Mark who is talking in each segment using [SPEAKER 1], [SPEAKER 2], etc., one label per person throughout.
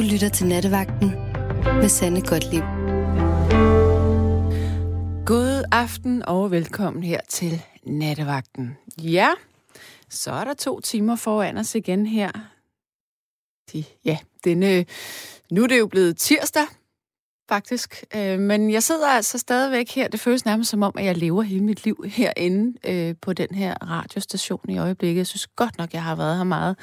[SPEAKER 1] Du lytter til Nattevagten med Sande Godtlib.
[SPEAKER 2] God aften og velkommen her til Nattevagten. Ja, så er der to timer foran os igen her. De, ja, denne, nu er det jo blevet tirsdag, faktisk. Øh, men jeg sidder altså stadigvæk her. Det føles nærmest som om, at jeg lever hele mit liv herinde øh, på den her radiostation i øjeblikket. Jeg synes godt nok, jeg har været her meget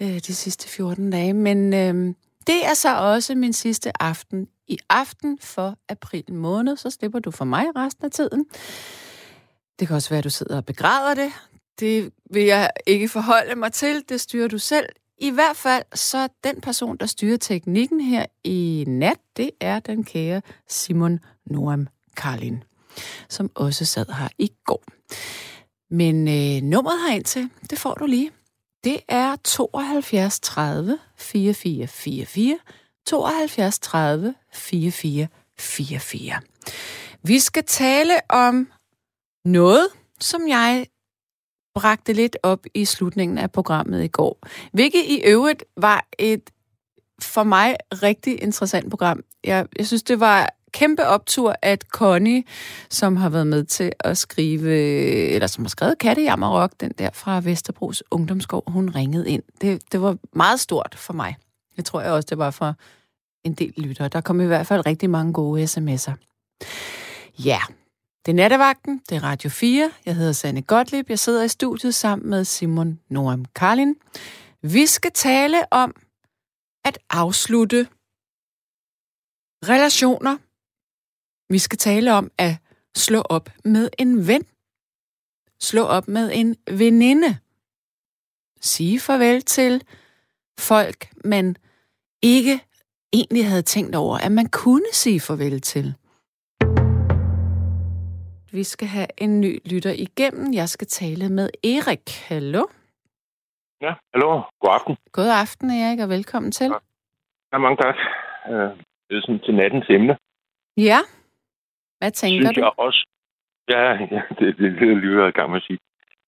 [SPEAKER 2] øh, de sidste 14 dage. Men øh, det er så også min sidste aften i aften for april måned. Så slipper du for mig resten af tiden. Det kan også være, at du sidder og begræder det. Det vil jeg ikke forholde mig til. Det styrer du selv. I hvert fald så den person, der styrer teknikken her i nat, det er den kære Simon Noam Karlin, som også sad her i går. Men øh, nummeret herind til, det får du lige. Det er 72 30 44 44, 72 30 44 44. Vi skal tale om noget, som jeg bragte lidt op i slutningen af programmet i går. Hvilket i øvrigt var et for mig rigtig interessant program. Jeg, jeg synes, det var kæmpe optur, at Connie, som har været med til at skrive, eller som har skrevet Kattejammerok, den der fra Vesterbros Ungdomsgård, hun ringede ind. Det, det var meget stort for mig. Det tror jeg også, det var for en del lyttere. Der kom i hvert fald rigtig mange gode sms'er. Ja, det er nattevagten, det er Radio 4. Jeg hedder Sanne Gottlieb. Jeg sidder i studiet sammen med Simon Noam Karlin. Vi skal tale om at afslutte relationer. Vi skal tale om at slå op med en ven. Slå op med en veninde. Sige farvel til folk, man ikke egentlig havde tænkt over, at man kunne sige farvel til. Vi skal have en ny lytter igennem. Jeg skal tale med Erik. Hallo?
[SPEAKER 3] Ja, hallo. God aften.
[SPEAKER 2] God aften, Erik, og velkommen til.
[SPEAKER 3] Ja, mange tak. Øh, det er sådan til nattens emne.
[SPEAKER 2] Ja. Hvad tænker
[SPEAKER 3] synes
[SPEAKER 2] du?
[SPEAKER 3] jeg også, ja, ja det, det, det lyder jeg i gang med at sige.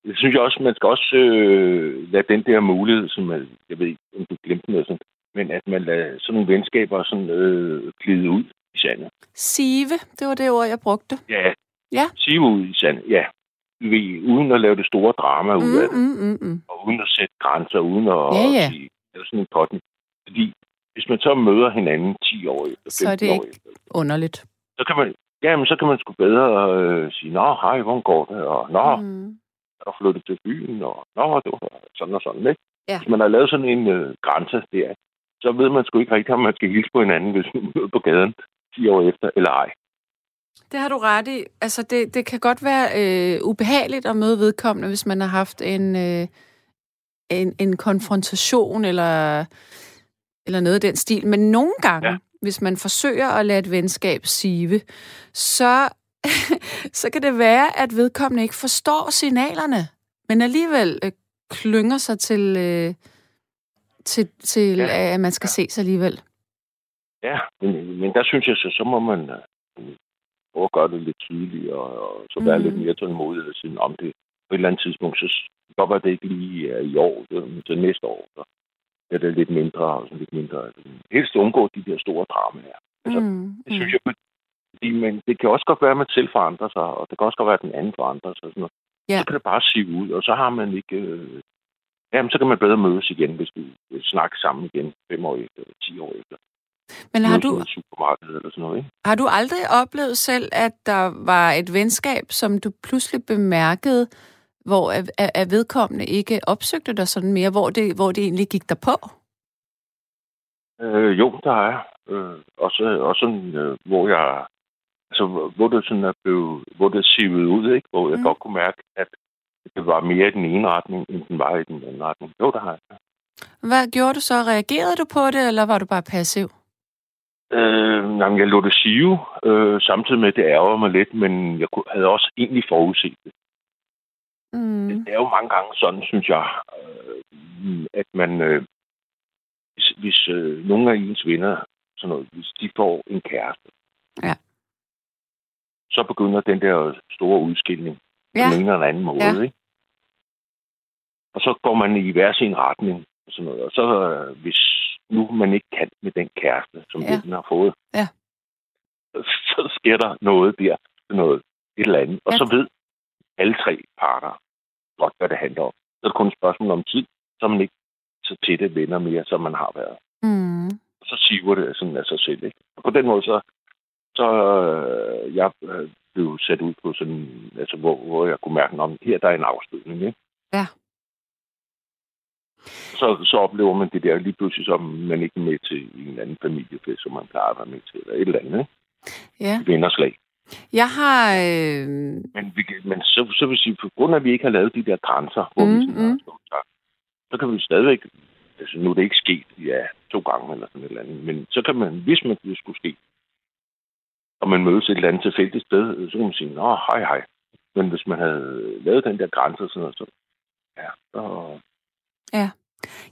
[SPEAKER 3] Det synes jeg også, man skal også øh, lade den der mulighed, som man, jeg ved ikke, om du glemte noget sådan, men at man lader sådan nogle venskaber sådan øh, glide ud i sandet.
[SPEAKER 2] Sive, det var det ord, jeg brugte.
[SPEAKER 3] Ja,
[SPEAKER 2] Ja.
[SPEAKER 3] sige ud i sandet, ja. Ved, uden at lave det store drama ud af
[SPEAKER 2] Mm,
[SPEAKER 3] det,
[SPEAKER 2] mm, mm, mm.
[SPEAKER 3] og uden at sætte grænser, uden at
[SPEAKER 2] Ja, ja.
[SPEAKER 3] sige, lave sådan en potten. Fordi hvis man så møder hinanden 10 år efter, 15
[SPEAKER 2] Så er det
[SPEAKER 3] år
[SPEAKER 2] ikke-
[SPEAKER 3] efter,
[SPEAKER 2] Underligt.
[SPEAKER 3] så kan man, jamen, så kan man sgu bedre øh, sige, nå, hej, hvordan går det? Og nå, mm. Er du flyttet til byen? Og nå, det var sådan og sådan, ikke?
[SPEAKER 2] Ja.
[SPEAKER 3] Hvis man har lavet sådan en øh, grænse der, så ved man sgu ikke rigtigt, om man skal hilse på hinanden, hvis man møder på gaden 10 år efter, eller ej.
[SPEAKER 2] Det har du ret i. Altså, det, det kan godt være øh, ubehageligt at møde vedkommende, hvis man har haft en, øh, en, en konfrontation eller, eller noget af den stil. Men nogle gange, ja. Hvis man forsøger at lade et venskab sive, så, så kan det være, at vedkommende ikke forstår signalerne, men alligevel øh, klynger sig til, øh, til, til
[SPEAKER 3] Ja.
[SPEAKER 2] at man skal ja. ses alligevel.
[SPEAKER 3] Ja, men, men der synes jeg så, så må man øh, prøve at gøre det lidt tydeligt, og, så være
[SPEAKER 2] Mhm.
[SPEAKER 3] lidt mere tålmodig og sige, om det på et eller andet tidspunkt, så være, det ikke lige er i år, er til næste år, så er det lidt mindre og sådan lidt mindre. Altså, Helst undgå de der store dramaer. Altså,
[SPEAKER 2] Mm,
[SPEAKER 3] Det synes jeg, fordi, men det kan også godt være, at man selv forandrer sig, og det kan også godt være, at den anden forandrer sig. Sådan noget.
[SPEAKER 2] Ja.
[SPEAKER 3] Så kan det bare sive ud, og så har man ikke... Øh, jamen, så kan man bedre mødes igen, hvis vi vil snakke sammen igen fem år efter, eller ti år efter.
[SPEAKER 2] Men har du,
[SPEAKER 3] supermarkedet eller sådan noget, ikke?
[SPEAKER 2] Har du aldrig oplevet selv, at der var et venskab, som du pludselig bemærkede, hvor at- at vedkommende ikke opsøgte dig sådan mere, hvor det, hvor det egentlig gik der på?
[SPEAKER 3] Øh, jo, der er. Øh, også, også sådan, øh, hvor jeg... Altså, hvor det sådan er blevet, hvor det sivet ud, ikke? Hvor jeg
[SPEAKER 2] Mm.
[SPEAKER 3] godt kunne mærke, at det var mere i den ene retning, end den var i den anden retning. Jo, der har jeg.
[SPEAKER 2] Hvad gjorde du så? Reagerede du på det, eller var du bare passiv?
[SPEAKER 3] Øh, jamen, jeg lå det sive, øh, samtidig med, at det ærger mig lidt, men jeg havde også egentlig forudset det.
[SPEAKER 2] Mm.
[SPEAKER 3] Det er jo mange gange sådan, synes jeg, øh, at man, øh, hvis, hvis øh, nogle af ens venner, sådan noget, hvis de får en kæreste,
[SPEAKER 2] Ja.
[SPEAKER 3] så begynder den der store udskilning
[SPEAKER 2] Ja.
[SPEAKER 3] på en eller anden måde.
[SPEAKER 2] Ja.
[SPEAKER 3] Ikke? Og så går man i hver sin retning. Og, sådan noget. og så øh, hvis nu man ikke kan med den kæreste, som
[SPEAKER 2] Ja.
[SPEAKER 3] den har fået.
[SPEAKER 2] Ja.
[SPEAKER 3] Så sker der noget der, noget, et eller andet. Og
[SPEAKER 2] Ja.
[SPEAKER 3] så ved alle tre parter godt, hvad det handler om. Så er det kun et spørgsmål om tid, så man ikke så tætte venner mere, som man har været.
[SPEAKER 2] Mm.
[SPEAKER 3] Så siver det sådan af sig selv. Ikke? Og på den måde, så, så øh, jeg øh, blev sat ud på sådan, altså, hvor, hvor jeg kunne mærke, om her der er en afstødning. Ikke?
[SPEAKER 2] Ja.
[SPEAKER 3] Så, så oplever man det der lige pludselig, som man ikke er med til en anden familiefest, som man plejer at være med til, eller et eller andet. Ikke?
[SPEAKER 2] Ja.
[SPEAKER 3] Vennerslag.
[SPEAKER 2] Jeg har... Øh...
[SPEAKER 3] Men, vi, men så, så vil sige, på grund af, at vi ikke har lavet de der grænser, hvor
[SPEAKER 2] Mm,
[SPEAKER 3] vi sådan
[SPEAKER 2] mm.
[SPEAKER 3] har så kan vi stadigvæk, altså nu er det ikke sket, ja, to gange eller sådan et eller andet, men så kan man, hvis man det skulle ske, og man mødes et eller andet tilfældigt sted, så kan man sige, nå, hej, hej. Men hvis man havde lavet den der grænse og sådan noget, så, ja, så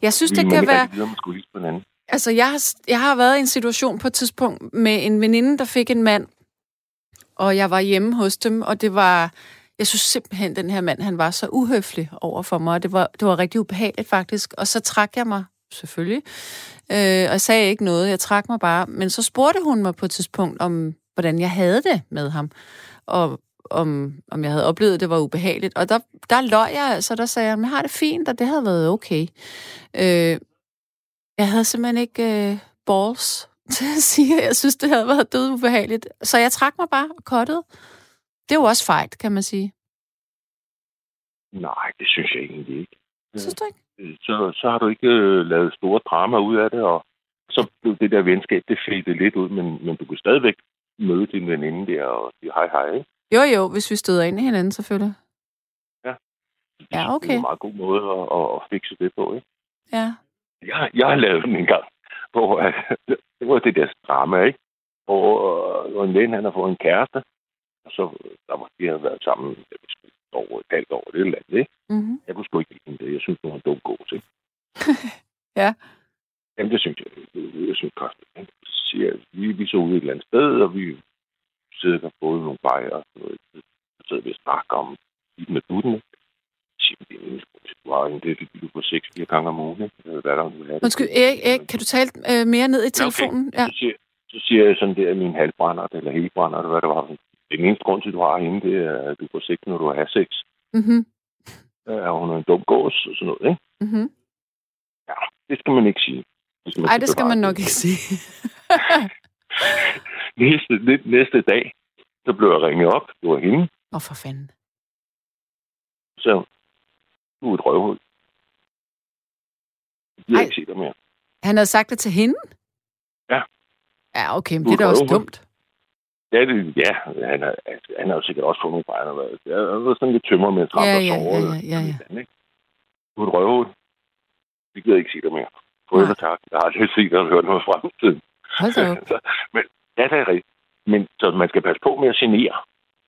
[SPEAKER 2] Jeg synes, det
[SPEAKER 3] man
[SPEAKER 2] kan være...
[SPEAKER 3] rigtig vide, om man skulle hilse på hinanden.
[SPEAKER 2] Altså, jeg har, jeg har været i en situation på et tidspunkt med en veninde, der fik en mand, og jeg var hjemme hos dem, og det var... Jeg synes simpelthen, den her mand, han var så uhøflig over for mig, og det var, det var rigtig ubehageligt faktisk. Og så trak jeg mig, selvfølgelig, øh, og jeg sagde ikke noget, jeg trak mig bare. Men så spurgte hun mig på et tidspunkt, om hvordan jeg havde det med ham, og om, om jeg havde oplevet, at det var ubehageligt. Og der, der løg jeg altså, der sagde jeg, jeg har det fint, og det havde været okay. Øh, jeg havde simpelthen ikke øh, balls til at sige, at jeg synes, det havde været død ubehageligt. Så jeg trak mig bare og kottede. Det er jo også fejt, kan man sige.
[SPEAKER 3] Nej, det synes jeg egentlig ikke.
[SPEAKER 2] Synes du ikke?
[SPEAKER 3] så, så har du ikke øh, lavet store drama ud af det, og så blev det der venskab, det fedte lidt ud, men, men du kan stadigvæk møde din veninde der og sige hej hej. Ikke?
[SPEAKER 2] Jo, jo, hvis vi støder ind i hinanden, selvfølgelig. Ja, okay.
[SPEAKER 3] Det er en meget god måde at, at, at fikse det på. Ikke?
[SPEAKER 2] Ja.
[SPEAKER 3] Jeg, jeg har lavet den en gang, hvor øh, det var det der drama, ikke? Hvor, øh, hvor en ven, han har fået en kæreste, og så der var, de havde været sammen sgu, et halvt år, det eller andet, ikke?
[SPEAKER 2] Mm-hmm.
[SPEAKER 3] Jeg kunne sgu ikke lide det. Jeg synes, hun var en dum god til.
[SPEAKER 2] Ja.
[SPEAKER 3] Jamen, det synes jeg. Det, jeg synes godt. Så siger jeg, vi, vi så ude et eller andet sted, og vi sidder der både nogle bajer og sådan noget. Så sidder vi og snakker om lidt med dutten. ikke? Så siger vi, det er en du har en det, du på seks fire gange om ugen. ikke? Hvad er der, have det?
[SPEAKER 2] Undskyld, Erik, Erik, kan du tale øh, mere ned i telefonen?
[SPEAKER 3] Ja, okay. så, siger, så siger jeg sådan der, min halvbrænder, eller helbrænder, eller hvad det var. Den eneste grund til, at du har hende, det er, at du får sex, når du har sex.
[SPEAKER 2] Mm-hmm.
[SPEAKER 3] Ja, hun er en dum gås og sådan noget, ikke?
[SPEAKER 2] Mm-hmm.
[SPEAKER 3] Det skal man ikke sige. Det
[SPEAKER 2] Ej, det skal man nok ikke sige.
[SPEAKER 3] næste, næ- næste dag, så blev jeg ringet op. Det var hende.
[SPEAKER 2] Åh, oh, for fanden.
[SPEAKER 3] Så du er et røvhul. Jeg
[SPEAKER 2] Ej.
[SPEAKER 3] ikke se dig mere.
[SPEAKER 2] Han havde sagt det til hende?
[SPEAKER 3] Ja.
[SPEAKER 2] Ja, okay, men
[SPEAKER 3] Du
[SPEAKER 2] det er da også dumt.
[SPEAKER 3] Ja, det, ja han, har, altså, han har jo sikkert også fået nogle fejl. Har været sådan lidt tømmer med at
[SPEAKER 2] Ja, ja, ja, ja, ja,
[SPEAKER 3] ikke? Du er et røvhul. Det gider jeg ikke se dig mere. Farvel og tak. Jeg har aldrig set og hørt noget fremtiden.
[SPEAKER 2] Hold da op.
[SPEAKER 3] Men ja, det er rigtigt. Men så man skal passe på med at genere.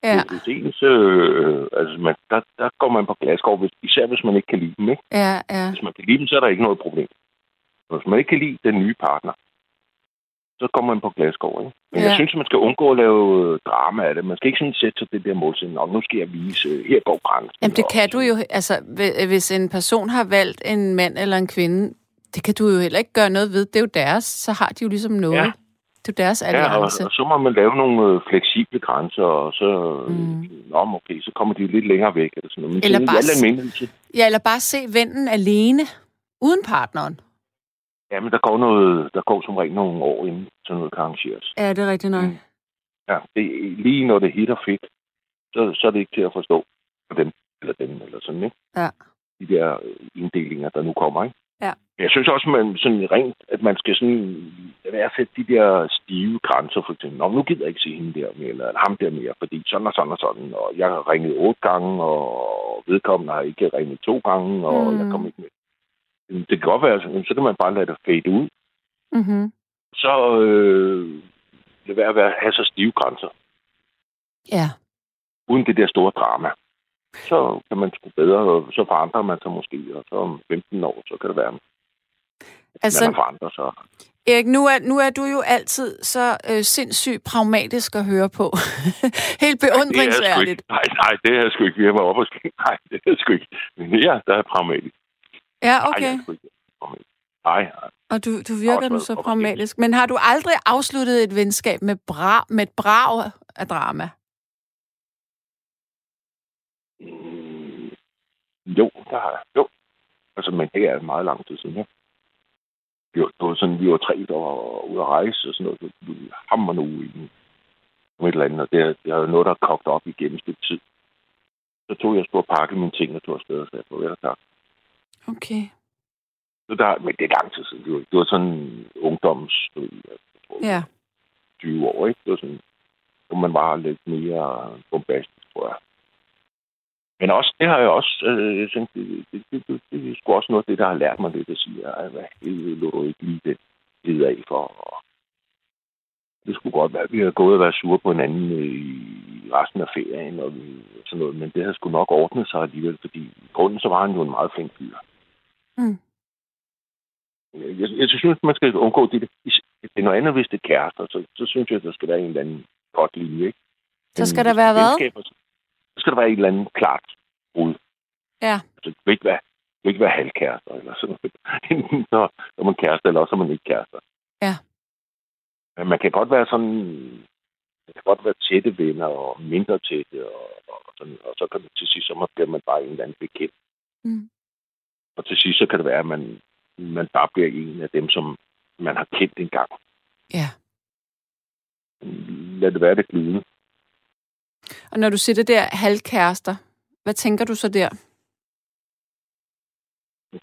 [SPEAKER 2] Ja,
[SPEAKER 3] Hvis ens, øh, altså man, der, der går man på glasgård, hvis, især hvis man ikke kan lide dem. Ikke?
[SPEAKER 2] ja, ja.
[SPEAKER 3] Hvis man kan lide dem, så er der ikke noget problem. Hvis man ikke kan lide den nye partner, så kommer man på glasgård. Ikke? Men ja. Jeg synes, at man skal undgå at lave øh, drama af det. Man skal ikke sådan sætte sig det der målsætning, om nu skal jeg vise, øh, her går grænsen.
[SPEAKER 2] Jamen, det
[SPEAKER 3] og
[SPEAKER 2] kan du jo... Altså, hvi- hvis en person har valgt en mand eller en kvinde, det kan du jo heller ikke gøre noget ved. Det er jo deres. Så har de jo ligesom noget.
[SPEAKER 3] Ja.
[SPEAKER 2] Det er deres
[SPEAKER 3] Ja, og,
[SPEAKER 2] alliance.
[SPEAKER 3] og så må man lave nogle øh, fleksible grænser, og så,
[SPEAKER 2] Mm.
[SPEAKER 3] Nå, okay, så kommer de lidt længere væk. Eller, sådan noget. Men
[SPEAKER 2] Eller bare
[SPEAKER 3] i al
[SPEAKER 2] s-
[SPEAKER 3] almindelighed,
[SPEAKER 2] Ja, eller bare se vennen alene, uden partneren.
[SPEAKER 3] Jamen, der går, noget, der går som regel nogle år, inden sådan noget kan arrangeres.
[SPEAKER 2] Ja, det er rigtigt nok.
[SPEAKER 3] Mm. Ja, det, lige når det hitter fedt, så, så er det ikke til at forstå for dem, eller dem, eller sådan, ikke?
[SPEAKER 2] Ja.
[SPEAKER 3] De der øh, inddelinger, der nu kommer, ikke? Jeg synes også, man sådan rent, at man skal sådan være sætte de der stive grænser, for eksempel, Nå, nu gider jeg ikke se hende der mere, eller ham der mere, fordi sådan og sådan og sådan, og jeg har ringet otte gange, og vedkommende har ikke ringet to gange, og
[SPEAKER 2] Mm.
[SPEAKER 3] jeg kommer ikke med. Det kan godt være, sådan, så kan man bare lade det fade ud,
[SPEAKER 2] Mm-hmm.
[SPEAKER 3] så øh, lad være at være- have så stive grænser,
[SPEAKER 2] Ja.
[SPEAKER 3] uden det der store drama. Så kan man sgu bedre, og så forandrer man sig måske, og så om 15 år, så kan det være,
[SPEAKER 2] Altså,
[SPEAKER 3] man har forandret sig.
[SPEAKER 2] Erik, nu er, nu er du jo altid så øh, sindssygt pragmatisk at høre på. Helt
[SPEAKER 3] jeg
[SPEAKER 2] beundringsværdigt.
[SPEAKER 3] Nej, nej, det er jeg sgu ikke. Har været oppe og ske. Nej, det er jeg sgu ikke. Men ja, der er pragmatisk.
[SPEAKER 2] Ja,
[SPEAKER 3] Nej,
[SPEAKER 2] okay.
[SPEAKER 3] jeg er. Nej, nej.
[SPEAKER 2] Og du, du virker nu så pragmatisk. Men har du aldrig afsluttet et venskab med, bra, med et brag af drama?
[SPEAKER 3] Mm, jo, der har jeg. Jo. Altså, men det er meget lang tid siden, ja. Vi var, det var sådan, vi var tre, der var ude at rejse og sådan noget. Vi hammer nu i et eller andet, og det, det er noget, der er kogt op igennem et tid. Så tog jeg og pakke mine ting og tog afsted og sagde, farvel og tak.
[SPEAKER 2] Okay.
[SPEAKER 3] Så der, men det er lang tid siden. Det var, det var sådan ungdoms, jeg tror,
[SPEAKER 2] Ja.
[SPEAKER 3] 20 år, ikke? Det var sådan, hvor man var lidt mere bombastisk, tror jeg. Men også, det har jeg også, øh, jeg tænkte, det, det, det, det, det, er sgu også noget af det, der har lært mig lidt at sige, at hvad helvede lå ikke lige det led af for. Og det skulle godt være, at vi havde gået og været sure på hinanden øh, i resten af ferien og sådan noget, men det havde sgu nok ordnet sig alligevel, fordi i grunden så var han jo en meget flink fyr.
[SPEAKER 2] Mm.
[SPEAKER 3] Jeg, jeg, jeg synes, man skal undgå det. Det er noget andet, hvis det er kærester, så, så synes jeg, at der skal være en eller anden godt linje, ikke?
[SPEAKER 2] Så skal der være hvad?
[SPEAKER 3] Så skal der være et eller andet klart brud.
[SPEAKER 2] Ja.
[SPEAKER 3] Altså, det vil ikke være, det vil ikke være halvkærester eller sådan noget. Enten så er man kærester, eller også er man ikke kærester.
[SPEAKER 2] Ja.
[SPEAKER 3] Men man kan godt være sådan... Man kan godt være tætte venner og mindre tætte, og, og, sådan, og så kan det til sidst, så bliver man bare en eller anden bekendt.
[SPEAKER 2] Mm.
[SPEAKER 3] Og til sidst, så kan det være, at man, man bare bliver en af dem, som man har kendt engang.
[SPEAKER 2] Ja.
[SPEAKER 3] Lad det være det glidende.
[SPEAKER 2] Og når du siger det der halvkærester, hvad tænker du så der?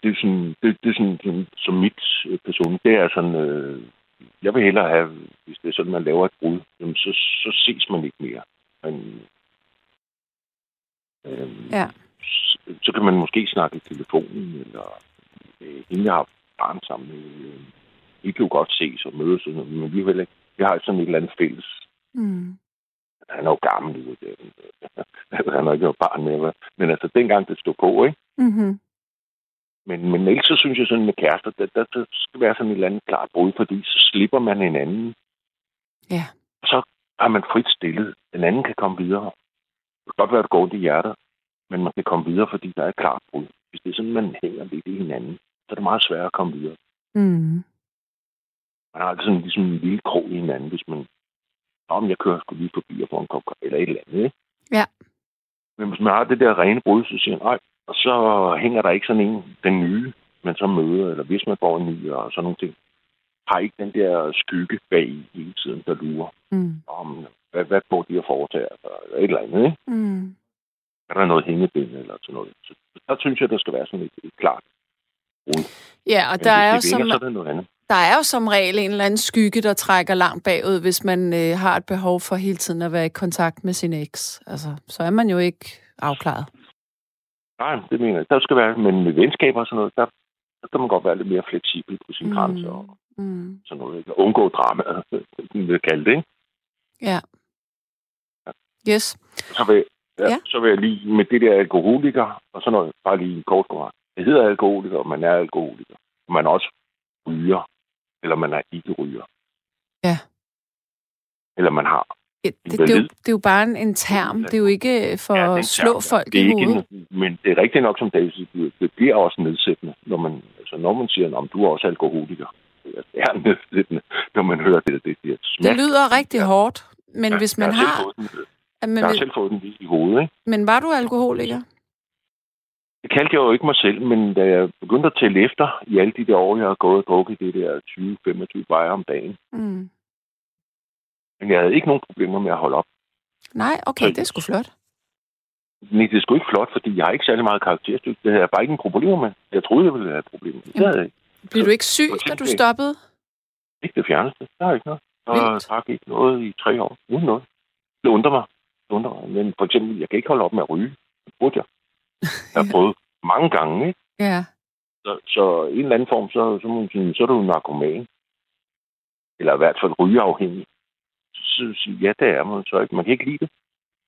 [SPEAKER 3] Det er sådan, det, det er sådan, sådan som mit øh, person, det er sådan, øh, jeg vil hellere have, hvis det er sådan, man laver et brud, jamen så, så ses man ikke mere. Men, øh,
[SPEAKER 2] Ja.
[SPEAKER 3] så, så kan man måske snakke i telefonen, eller øh, inden jeg har barn sammen. Øh, vi kan jo godt ses og mødes, men vi, ikke, vi har sådan et eller andet fælles.
[SPEAKER 2] Mm.
[SPEAKER 3] Han er jo gammel han har ikke noget barn mere. vel? Men altså, dengang det stod på, ikke?
[SPEAKER 2] Mm-hmm.
[SPEAKER 3] Men, men ellers så synes jeg sådan med kærester, der, der, der skal være sådan et eller andet klart brud, fordi så slipper man hinanden.
[SPEAKER 2] Ja.
[SPEAKER 3] Og så er man frit stillet. Den anden kan komme videre. Det kan godt være, at det går ondt i hjertet, men man kan komme videre, fordi der er et klart brud. Hvis det er sådan, man hænger lidt i hinanden, så er det meget sværere at komme videre.
[SPEAKER 2] Mm.
[SPEAKER 3] Man har altid sådan ligesom en lille krog i hinanden, hvis man... Om jeg kører sgu lige forbi og får en kop eller et eller andet, ikke?
[SPEAKER 2] Ja.
[SPEAKER 3] Men hvis man har det der rene brud, så siger man, nej, og så hænger der ikke sådan en, den nye, man så møder, eller hvis man får en ny, og sådan nogle ting, har ikke den der skygge bag i hele tiden, der lurer
[SPEAKER 2] Mm.
[SPEAKER 3] om, hvad, hvad går de at foretage, eller et eller andet, ikke?
[SPEAKER 2] Mm.
[SPEAKER 3] Er der noget hængebind eller sådan noget? Så der synes jeg, der skal være sådan et, et klart brud.
[SPEAKER 2] Ja, og
[SPEAKER 3] Men
[SPEAKER 2] der er, jo som,
[SPEAKER 3] vinger, så er det noget andet.
[SPEAKER 2] Der er jo som regel en eller anden skygge, der trækker langt bagud, hvis man øh, har et behov for hele tiden at være i kontakt med sin eks. Altså, så er man jo ikke afklaret.
[SPEAKER 3] Nej, det mener jeg. Der skal være, men med venskaber og sådan noget, der, der kan man godt være lidt mere fleksibel på sine
[SPEAKER 2] Mm.
[SPEAKER 3] grænser og
[SPEAKER 2] Mm.
[SPEAKER 3] sådan noget. Ikke? Undgå vi vil kalde det, ikke?
[SPEAKER 2] Ja. Yes.
[SPEAKER 3] Så vil, ja,
[SPEAKER 2] Ja.
[SPEAKER 3] ja. så vil jeg lige med det der alkoholiker og sådan noget, bare lige en kort kommentar. Det hedder alkoholiker, og man er alkoholiker. Man er også ryger, eller man er ikke ryger.
[SPEAKER 2] Ja.
[SPEAKER 3] Eller man har.
[SPEAKER 2] Ja, det, det, er jo, det er jo bare en, en term. Det er jo ikke for
[SPEAKER 3] Ja, det
[SPEAKER 2] at slå
[SPEAKER 3] term,
[SPEAKER 2] folk
[SPEAKER 3] det er
[SPEAKER 2] i hovedet.
[SPEAKER 3] En, men det er rigtigt nok, som David siger, det bliver også nedsættende, når man, altså når man siger, om du er også alkoholiker. Det er nedsættende, når man hører det. Det, det,
[SPEAKER 2] Det lyder rigtig
[SPEAKER 3] Ja.
[SPEAKER 2] hårdt, men
[SPEAKER 3] Ja,
[SPEAKER 2] hvis
[SPEAKER 3] jeg
[SPEAKER 2] man
[SPEAKER 3] har
[SPEAKER 2] har...
[SPEAKER 3] selv fået den,
[SPEAKER 2] Men,
[SPEAKER 3] jeg har selv fået den lige i hovedet, ikke?
[SPEAKER 2] men var du alkoholiker?
[SPEAKER 3] Det kaldte jeg jo ikke mig selv, men da jeg begyndte at tælle efter i alle de der år, jeg har gået og drukket det der 20-25 bajer om dagen.
[SPEAKER 2] Mm.
[SPEAKER 3] Men jeg havde ikke nogen problemer med at holde op.
[SPEAKER 2] Nej, okay, det er sgu flot.
[SPEAKER 3] Nej, det er sgu ikke flot, fordi jeg har ikke særlig meget karakterstykke. Det havde jeg bare ikke en problemer med. Jeg troede, jeg ville have problemer. Det havde jeg ikke.
[SPEAKER 2] Blev du ikke syg, da du stoppede?
[SPEAKER 3] Ikke det fjerneste. Der er ikke noget. Og
[SPEAKER 2] Vildt.
[SPEAKER 3] drak ikke noget i tre år. Uden noget. Det undrer mig. Det undrer mig. Men for eksempel, jeg kan ikke holde op med at ryge. Det burde jeg. Jeg har prøvet mange gange, ikke?
[SPEAKER 2] Ja.
[SPEAKER 3] Så, så i en eller anden form, så, så, må man sige, så er du narkoman. Eller i hvert fald rygeafhængig. Så, så sige, ja, det er man så ikke. Man kan ikke lide det.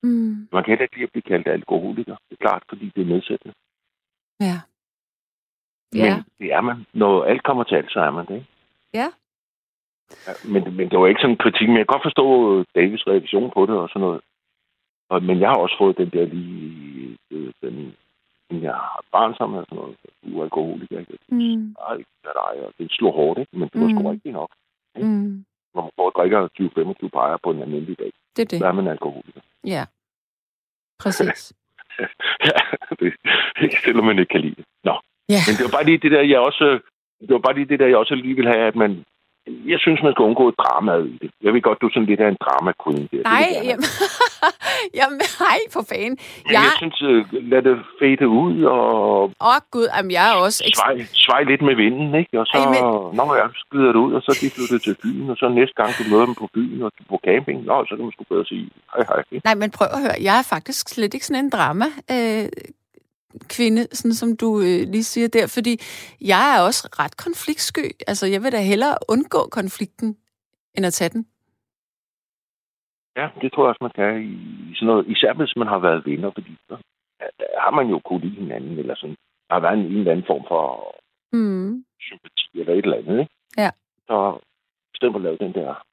[SPEAKER 2] Mm.
[SPEAKER 3] Man kan heller ikke lide at blive kaldt alkoholiker. Det er klart, fordi det er nedsættende.
[SPEAKER 2] Ja.
[SPEAKER 3] Men
[SPEAKER 2] Ja.
[SPEAKER 3] det er man. Når alt kommer til alt, så er man det, ikke?
[SPEAKER 2] Ja.
[SPEAKER 3] Ja, men, men det var ikke sådan en kritik, men jeg kan godt forstå Davids reaktion på det og sådan noget. Og, men jeg har også fået den der lige, øh, den, den jeg har barn sammen og sådan noget. du er alkoholiker. Ikke?
[SPEAKER 2] Mm.
[SPEAKER 3] Ej, det er dig, og det slår hårdt, ikke? men det var
[SPEAKER 2] Mm.
[SPEAKER 3] sgu rigtig nok.
[SPEAKER 2] Mm.
[SPEAKER 3] Når man får drikker 20-25 bajer på en almindelig dag,
[SPEAKER 2] Det er det.
[SPEAKER 3] så er man alkoholiker.
[SPEAKER 2] Ja. Præcis.
[SPEAKER 3] ja, det, ikke selvom man ikke kan lide det. Nå,
[SPEAKER 2] Ja.
[SPEAKER 3] men det var bare lige det der, jeg også, det var bare lige det der, jeg også lige vil have, at man, jeg synes, man skal undgå i det. Jeg ved godt, du er sådan lidt af en drama queen der. Det
[SPEAKER 2] Nej,
[SPEAKER 3] have.
[SPEAKER 2] jamen, jamen, nej, for fanden.
[SPEAKER 3] Men
[SPEAKER 2] Jeg,
[SPEAKER 3] jeg synes, øh, lad det fade ud, og
[SPEAKER 2] åh oh, gud, jamen, jeg er også...
[SPEAKER 3] Svej, svej lidt med vinden, ikke? Og så,
[SPEAKER 2] Ej,
[SPEAKER 3] men... når jeg skyder det ud, og så er de flyttet til byen, og så næste gang, du møder dem på byen og på camping, nå, så kan man sgu bedre sige, hej, hej. ikke?
[SPEAKER 2] Nej, men prøv at høre. Jeg er faktisk slet ikke sådan en drama øh, kvinde, sådan som du øh, lige siger der, fordi jeg er også ret konfliktsky. Altså, jeg vil da hellere undgå konflikten, end at tage den.
[SPEAKER 3] Ja, det tror jeg også, man kan i sådan noget. Især hvis man har været venner, fordi så ja, der har man jo kunne lide hinanden, eller sådan. Der har været en, en eller anden form for
[SPEAKER 2] Mm.
[SPEAKER 3] sympati eller et eller andet, ikke?
[SPEAKER 2] Ja.
[SPEAKER 3] Så for at lave den der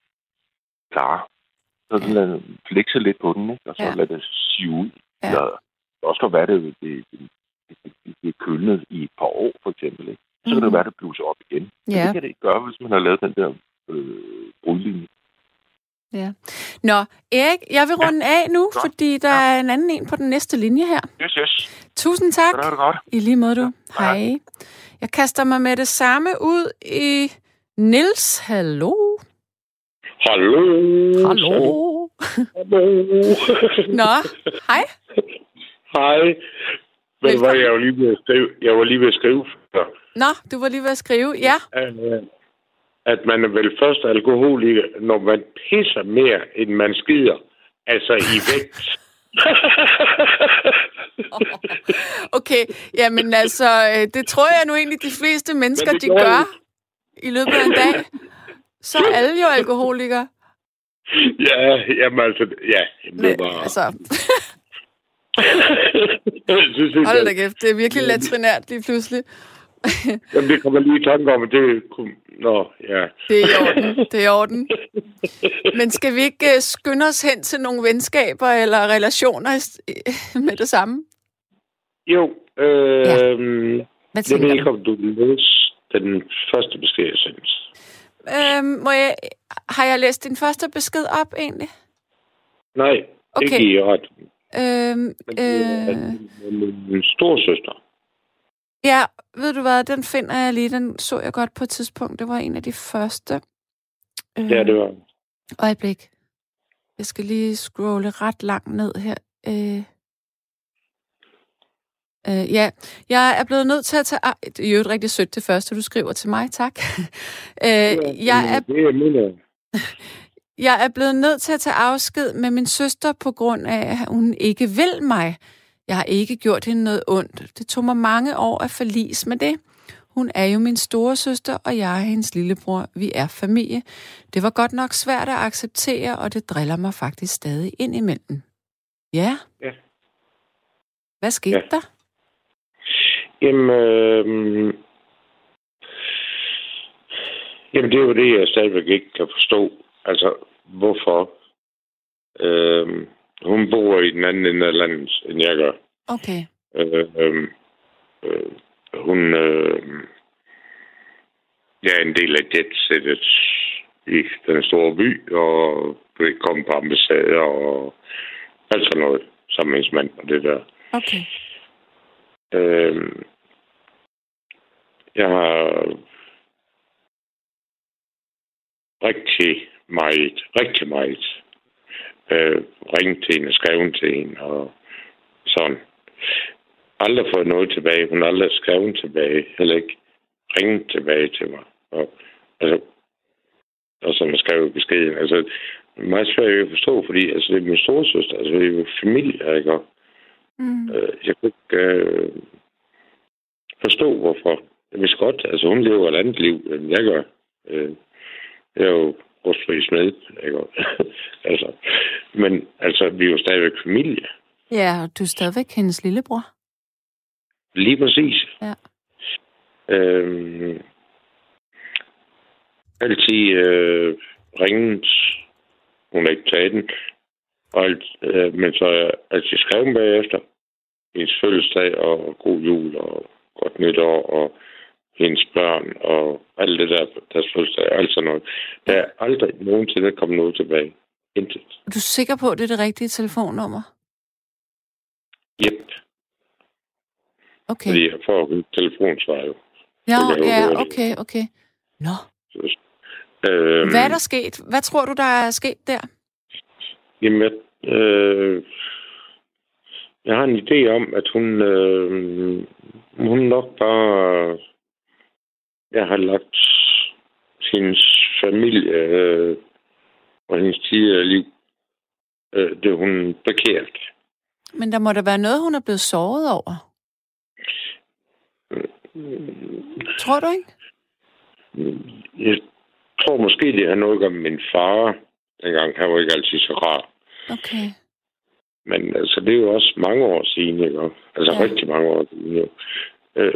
[SPEAKER 3] klare, så ja. lad flekse lidt på den, ikke? Og så
[SPEAKER 2] ja.
[SPEAKER 3] lad det sive ud.
[SPEAKER 2] Ja.
[SPEAKER 3] Eller, det kan også godt være, det, det, det, det, det, det er kølnet i et par år, for eksempel, ikke? Så kan
[SPEAKER 2] Mhm.
[SPEAKER 3] det være, det bluser op igen. Men
[SPEAKER 2] Ja.
[SPEAKER 3] det kan det ikke gøre, hvis man har lavet den der øh, brudlinje.
[SPEAKER 2] Ja. Nå, Erik, jeg vil runde af nu,
[SPEAKER 3] Godt.
[SPEAKER 2] fordi der
[SPEAKER 3] Ja.
[SPEAKER 2] er en anden en på den næste linje her.
[SPEAKER 3] Yes, yes.
[SPEAKER 2] Tusind tak.
[SPEAKER 3] er det godt.
[SPEAKER 2] I lige måde, du.
[SPEAKER 3] Ja, hej.
[SPEAKER 2] Hej. Jeg kaster mig med det samme ud i Nils. Hallo.
[SPEAKER 4] Hallo.
[SPEAKER 2] Hallo.
[SPEAKER 4] Hallo.
[SPEAKER 2] Nå, hej.
[SPEAKER 4] Hej. Men
[SPEAKER 2] Velkommen.
[SPEAKER 4] var jeg var lige ved at skrive, jeg var lige ved at skrive før,
[SPEAKER 2] Nå, du var lige ved at skrive. Ja.
[SPEAKER 4] at, øh, man er vel først alkoholiker, når man pisser mere, end man skider. Altså i vægt.
[SPEAKER 2] Okay, jamen altså, øh, det tror jeg nu egentlig, de fleste mennesker, de
[SPEAKER 4] gør
[SPEAKER 2] i løbet af en dag. Så er alle jo alkoholikere.
[SPEAKER 4] ja, jamen altså, ja. Det
[SPEAKER 2] Men,
[SPEAKER 4] var...
[SPEAKER 2] altså,
[SPEAKER 4] jeg synes, det,
[SPEAKER 2] hold da kæft, det er virkelig latrinært lige pludselig.
[SPEAKER 4] Jamen, det kommer lige i tanke om, at det kunne... Nå, ja.
[SPEAKER 2] Det er i orden, det er i orden. Men skal vi ikke øh, skynde os hen til nogle venskaber eller relationer med det samme?
[SPEAKER 4] Jo, øh,
[SPEAKER 2] Ja.
[SPEAKER 4] ja.
[SPEAKER 2] Hvad
[SPEAKER 4] jeg ved ikke, om du læse den første besked, jeg sendte.
[SPEAKER 2] Øhm, må jeg, har jeg læst din første besked op egentlig?
[SPEAKER 4] Nej,
[SPEAKER 2] Okay.
[SPEAKER 4] okay. ikke i ret.
[SPEAKER 2] Øhm, øh,
[SPEAKER 4] min, storsøster.
[SPEAKER 2] ja, ved du hvad, den finder jeg lige. Den så jeg godt på et tidspunkt. Det var en af de første. Øh,
[SPEAKER 4] Ja, det var.
[SPEAKER 2] Øjeblik. Jeg skal lige scrolle ret langt ned her. Øh, øh, ja, jeg er blevet nødt til at tage... Ah, det er jo et rigtig sødt det første, du skriver til mig. Tak. øh, jeg, er,
[SPEAKER 4] Det er
[SPEAKER 2] jeg er blevet nødt til at tage afsked med min søster på grund af, at hun ikke vil mig. Jeg har ikke gjort hende noget ondt. Det tog mig mange år at forlis med det. Hun er jo min store søster, og jeg er hendes lillebror. Vi er familie. Det var godt nok svært at acceptere, og det driller mig faktisk stadig ind imellem. Ja.
[SPEAKER 4] Ja.
[SPEAKER 2] Hvad skete
[SPEAKER 4] Ja.
[SPEAKER 2] der?
[SPEAKER 4] Jamen, øh, jamen, det er jo det, jeg stadigvæk ikke kan forstå. Altså, hvorfor øh, hun bor i den anden ende af landet, end jeg gør.
[SPEAKER 2] Okay.
[SPEAKER 4] Øh, øh, øh, hun øh, er en del af jetsættet i den store by, og vil komme på ambassader og alt sådan noget, samlingsmand og det der.
[SPEAKER 2] Okay.
[SPEAKER 4] Øh, jeg har rigtig meget, rigtig meget øh, ringet til hende skrevet til hende og sådan. Aldrig fået noget tilbage. Hun har aldrig skrevet tilbage. Heller ikke ringet tilbage til mig. Og, altså, og som jeg skrev beskeden. Altså, meget svært at forstå, fordi altså, det er min storesøster. Altså, det er jo familie, ikke? Og,
[SPEAKER 2] Mm.
[SPEAKER 4] Øh, jeg kunne ikke øh, forstå, hvorfor. Jeg vidste godt, altså hun lever et andet liv, end jeg gør. Øh, jeg er jo rustfri smed, ikke? altså, men altså, vi er jo stadigvæk familie.
[SPEAKER 2] Ja, og du er stadigvæk hendes lillebror.
[SPEAKER 4] Lige præcis.
[SPEAKER 2] Ja.
[SPEAKER 4] Øh, altid øh, ringet. Hun har ikke taget den. Og alt, øh, men så er jeg altid skrevet bagefter. Hendes fødselsdag og god jul og godt nytår, og hendes børn, og alt det der, deres fødselsdag, alt sådan noget. Der er aldrig nogensinde kommet noget tilbage. Intet.
[SPEAKER 2] Er du sikker på, at det er det rigtige telefonnummer?
[SPEAKER 4] Yep.
[SPEAKER 2] Okay.
[SPEAKER 4] Fordi jeg får telefonsvar jo.
[SPEAKER 2] Ja, ja, okay, okay. Nå,
[SPEAKER 4] Øhm,
[SPEAKER 2] hvad er der sket? Hvad tror du, der er sket der?
[SPEAKER 4] Jamen, jeg, øh, jeg har en idé om, at hun, øh, hun nok bare jeg har lagt hendes familie øh, og hendes tidligere liv, øh, det hun bekært.
[SPEAKER 2] Men der må der være noget, hun er blevet såret over. Tror du ikke?
[SPEAKER 4] Jeg tror måske, det har noget med min far. Dengang han var ikke altid så rar.
[SPEAKER 2] Okay.
[SPEAKER 4] Men altså, det er jo også mange år siden, ikke? Altså
[SPEAKER 2] ja.
[SPEAKER 4] rigtig mange år siden, jo. Øh,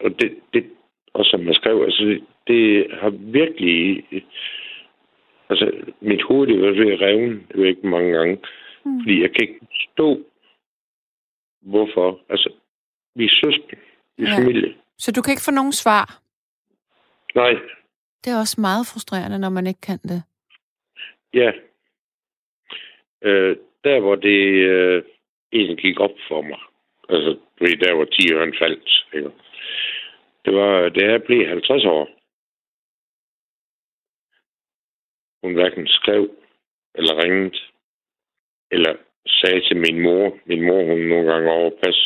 [SPEAKER 4] og det, det, og som jeg skrev, altså, det, har virkelig... Altså, mit hoved, det var ved at revne, det ved ikke mange gange.
[SPEAKER 2] Mm.
[SPEAKER 4] Fordi jeg kan ikke forstå, hvorfor. Altså, vi er søskende. Vi er
[SPEAKER 2] Ja.
[SPEAKER 4] familie.
[SPEAKER 2] Så du kan ikke få nogen svar?
[SPEAKER 4] Nej,
[SPEAKER 2] Det er også meget frustrerende, når man ikke kan det.
[SPEAKER 4] ja. Øh, der, hvor det øh, egentlig gik op for mig, altså, der hvor 10 øren faldt, ikke? Det var, da jeg blev 50 år. Hun hverken skrev, eller ringede, eller sagde til min mor, min mor, hun nogle gange overpas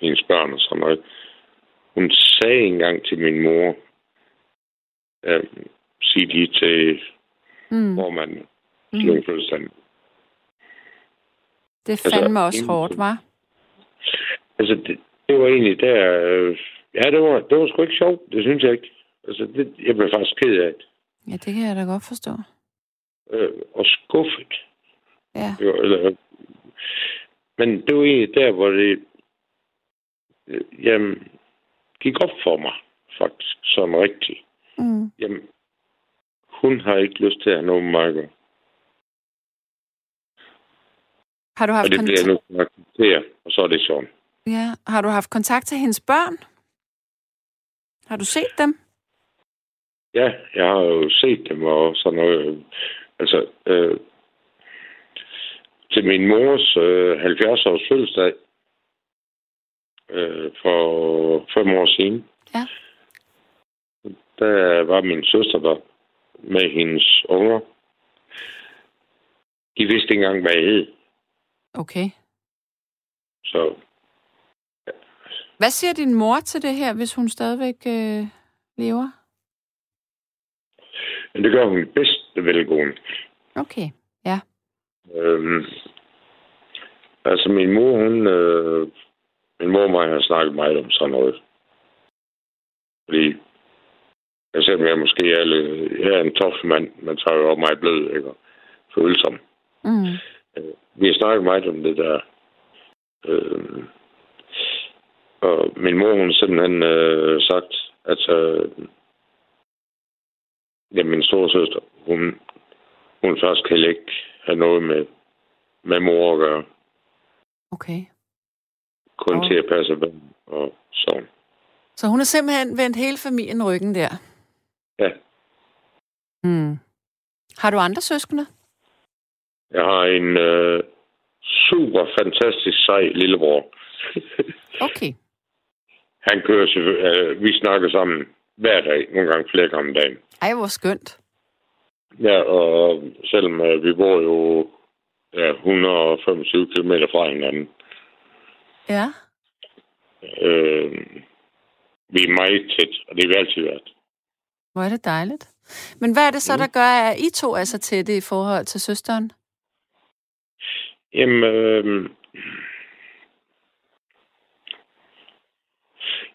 [SPEAKER 4] hendes børn og sådan noget. Hun sagde engang til min mor, øh, sig lige til
[SPEAKER 2] Mm.
[SPEAKER 4] man
[SPEAKER 2] Mm.
[SPEAKER 4] fødselsdagen.
[SPEAKER 2] Det
[SPEAKER 4] Altså,
[SPEAKER 2] fandme også
[SPEAKER 4] ingen-
[SPEAKER 2] hårdt, var.
[SPEAKER 4] Altså, det, det var egentlig der... Øh, ja, det var, det var sgu ikke sjovt. Det synes jeg ikke. Altså, det, jeg blev faktisk ked af det.
[SPEAKER 2] Ja, det kan jeg da godt forstå.
[SPEAKER 4] Øh, og skuffet.
[SPEAKER 2] Ja.
[SPEAKER 4] Jo, eller, men det var egentlig der, hvor det... Øh, jamen, gik op for mig, faktisk, sådan rigtigt.
[SPEAKER 2] Mm.
[SPEAKER 4] Jamen, hun har ikke lyst til at have at gøre.
[SPEAKER 2] Har du
[SPEAKER 4] Og
[SPEAKER 2] haft
[SPEAKER 4] det bliver jeg
[SPEAKER 2] kontakt?
[SPEAKER 4] nødt til at acceptere, og så er det sådan.
[SPEAKER 2] Ja. Har du haft kontakt til hendes børn? Har du set dem?
[SPEAKER 4] Ja, jeg har jo set dem og sådan noget. Altså, øh, til min mors øh, 70-års fødselsdag øh, for fem år siden.
[SPEAKER 2] Ja.
[SPEAKER 4] Der var min søster der med hendes unger. De vidste ikke engang, hvad jeg hed.
[SPEAKER 2] Okay.
[SPEAKER 4] Så
[SPEAKER 2] Hvad siger din mor til det her, hvis hun stadigvæk øh, lever?
[SPEAKER 4] det gør hun i bedste velgående.
[SPEAKER 2] Okay. Ja.
[SPEAKER 4] Øhm, altså min mor, hun... Øh, min mor og mig har snakket meget om sådan noget. Fordi... Jeg ser jeg måske er, lidt- jeg er en tof mand, men så er jeg jo meget blød, ikke? Og følsom.
[SPEAKER 2] Mm.
[SPEAKER 4] Øh, vi har snakket meget om det der. Øh, og min mor, hun simpelthen øh, sagt, at øh, ja, min store søster, hun, hun først kan ikke have noget med, med mor at gøre.
[SPEAKER 2] Okay.
[SPEAKER 4] Kun
[SPEAKER 2] Åh.
[SPEAKER 4] til at passe børn og sådan.
[SPEAKER 2] Så hun har simpelthen vendt hele familien ryggen der?
[SPEAKER 4] Ja,
[SPEAKER 2] Mm. Har du andre søskende?
[SPEAKER 4] jeg har en øh, super fantastisk sej lillebror.
[SPEAKER 2] Okay.
[SPEAKER 4] Han kører øh, vi snakker sammen hver dag, nogle gange flere gange om dagen.
[SPEAKER 2] Ej, hvor skønt.
[SPEAKER 4] Ja, og selvom øh, vi bor jo ja, 125 km fra hinanden,
[SPEAKER 2] Ja.
[SPEAKER 4] øh, vi er meget tæt, og det har vi altid været.
[SPEAKER 2] Hvor er det dejligt. Men hvad er det så,
[SPEAKER 4] Mm.
[SPEAKER 2] der gør, at I to er så tætte i forhold til søsteren?
[SPEAKER 4] Jamen, øh,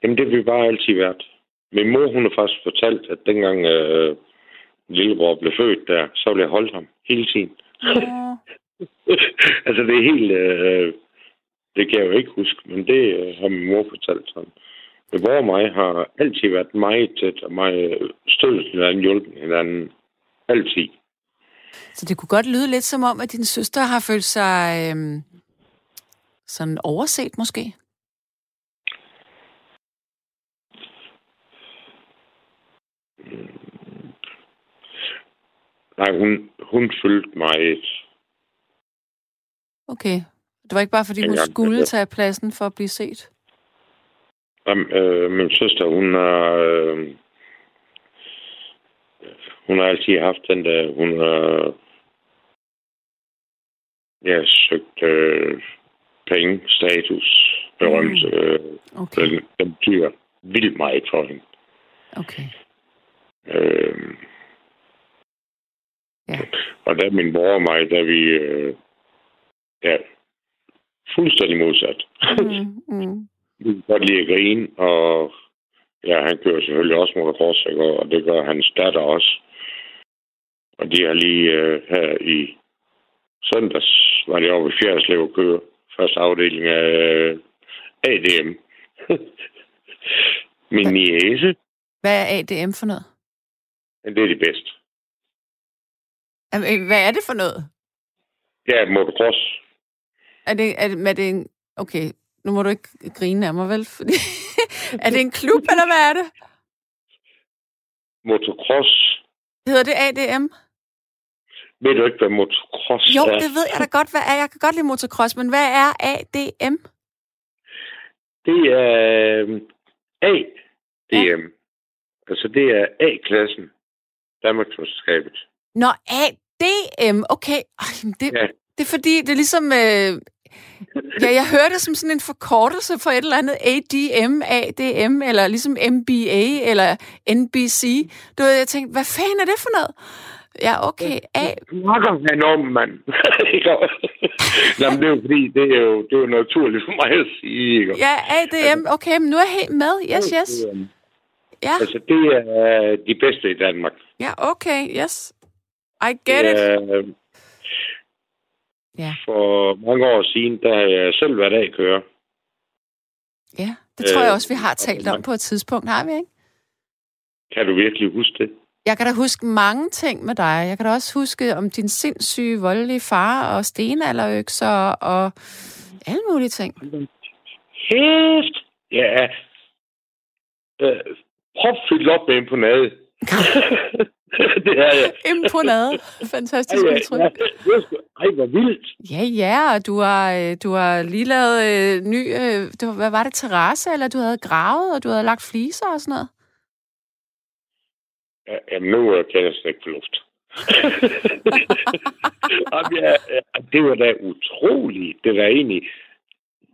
[SPEAKER 4] jamen, det har vi bare altid været. Min mor, hun har faktisk fortalt, at dengang øh, lillebror blev født der, så ville jeg holde ham hele tiden.
[SPEAKER 2] Nå.
[SPEAKER 4] altså, det er helt... Øh, det kan jeg jo ikke huske, men det øh, har min mor fortalt sådan. Mor og mig har altid været meget tæt og meget støttet hinanden, hjulpet hinanden. Altid.
[SPEAKER 2] Så det kunne godt lyde lidt som om, at din søster har følt sig øhm, sådan overset måske?
[SPEAKER 4] Nej, hun, hun fyldte meget.
[SPEAKER 2] Okay. Det var ikke bare, fordi hun
[SPEAKER 4] Dengang,
[SPEAKER 2] skulle
[SPEAKER 4] altså.
[SPEAKER 2] tage pladsen for at blive set?
[SPEAKER 4] Jamen, øh, min søster, hun har... Øh, hun har altid haft den der... Hun har... Ja, søgt øh, penge, status, berømmelse. Mm. Øh,
[SPEAKER 2] Okay.
[SPEAKER 4] den, den betyder vildt meget for hende.
[SPEAKER 2] Okay.
[SPEAKER 4] Øh,
[SPEAKER 2] Ja.
[SPEAKER 4] Og der min bror og mig, der vi... Øh, ja, fuldstændig modsat.
[SPEAKER 2] Mm, mm.
[SPEAKER 4] Vi kan godt lide at grine, og ja, han kører selvfølgelig også motocross, og det gør hans datter også. Og de har lige øh, her i søndags, var de oppe i Fjerdslev og køre første afdeling af øh, ADM. Min niece,
[SPEAKER 2] Hvad er ADM for noget?
[SPEAKER 4] Det er de bedste.
[SPEAKER 2] Jamen, Hvad er det for noget?
[SPEAKER 4] Ja, motocross.
[SPEAKER 2] Er det, er det, er det en... Okay, nu må du ikke grine af mig, vel? Fordi... er det en klub, eller hvad er det?
[SPEAKER 4] Motocross.
[SPEAKER 2] Hedder det ADM?
[SPEAKER 4] Ved du ikke, hvad motocross
[SPEAKER 2] Jo,
[SPEAKER 4] er?
[SPEAKER 2] det ved jeg da godt, hvad er. Jeg kan godt lide motocross, men hvad er ADM?
[SPEAKER 4] Det er øh, ADM. Altså, det er A-klassen. Danmarksmesterskabet.
[SPEAKER 2] Nå, ADM, okay. Ej, det,
[SPEAKER 4] Ja.
[SPEAKER 2] det er fordi, det er ligesom... Øh, ja, jeg hørte det som sådan en forkortelse for et eller andet ADM, ADM, eller ligesom MBA, eller NBC. Du ved, jeg tænkte, hvad fanden er det for noget? Ja, okay. A,
[SPEAKER 4] snakker han om, mand. Jamen, det er jo fordi, det er jo, det er jo naturligt for mig at sige. Ikke?
[SPEAKER 2] ja, ADM, okay, men nu er jeg helt med. Yes, yes. Ja,
[SPEAKER 4] Altså, det er de bedste i Danmark.
[SPEAKER 2] Ja, okay, yes. I get it.
[SPEAKER 4] Øh,
[SPEAKER 2] Ja.
[SPEAKER 4] For mange år siden, der har jeg selv været af kører.
[SPEAKER 2] Ja, det tror jeg
[SPEAKER 4] Øh,
[SPEAKER 2] også, vi har talt om på et tidspunkt, har vi ikke?
[SPEAKER 4] Kan du virkelig huske det?
[SPEAKER 2] Jeg kan da huske mange ting med dig. Jeg kan da også huske om din sindssyge, voldelige far og stenalderøkser og alle mulige ting.
[SPEAKER 4] Kæft! Ja. Øh, propfyldt op med imponade. det er jeg.
[SPEAKER 2] Imponade. Fantastisk
[SPEAKER 4] Ej,
[SPEAKER 2] udtryk.
[SPEAKER 4] ja, Ej, hvor vildt.
[SPEAKER 2] Ja, ja, og du har, øh, du har lige lavet øh, ny... Øh, var, hvad var det, terrasse, eller du havde gravet, og du havde lagt fliser og sådan noget?
[SPEAKER 4] Ja, nu kan jeg slet ikke få luft. Jamen, ja, det var da utroligt. Det var egentlig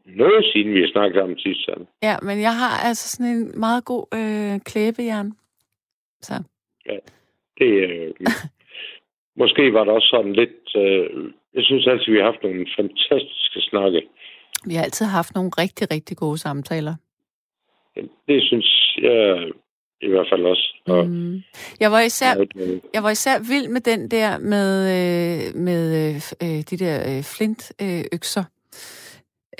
[SPEAKER 4] noget siden, vi har snakket om sidst. Sådan.
[SPEAKER 2] Ja, men jeg har altså sådan en meget god øh, klæbejern. Så.
[SPEAKER 4] Det, øh, måske var der også sådan lidt... Øh, jeg synes altid, vi har haft nogle fantastiske snakke.
[SPEAKER 2] Vi har altid haft nogle rigtig, rigtig gode samtaler.
[SPEAKER 4] Det synes jeg i hvert fald også. Og,
[SPEAKER 2] Mm. Jeg var især Jeg var især vild med den der med, øh, med øh, øh, de der øh, flintøkser.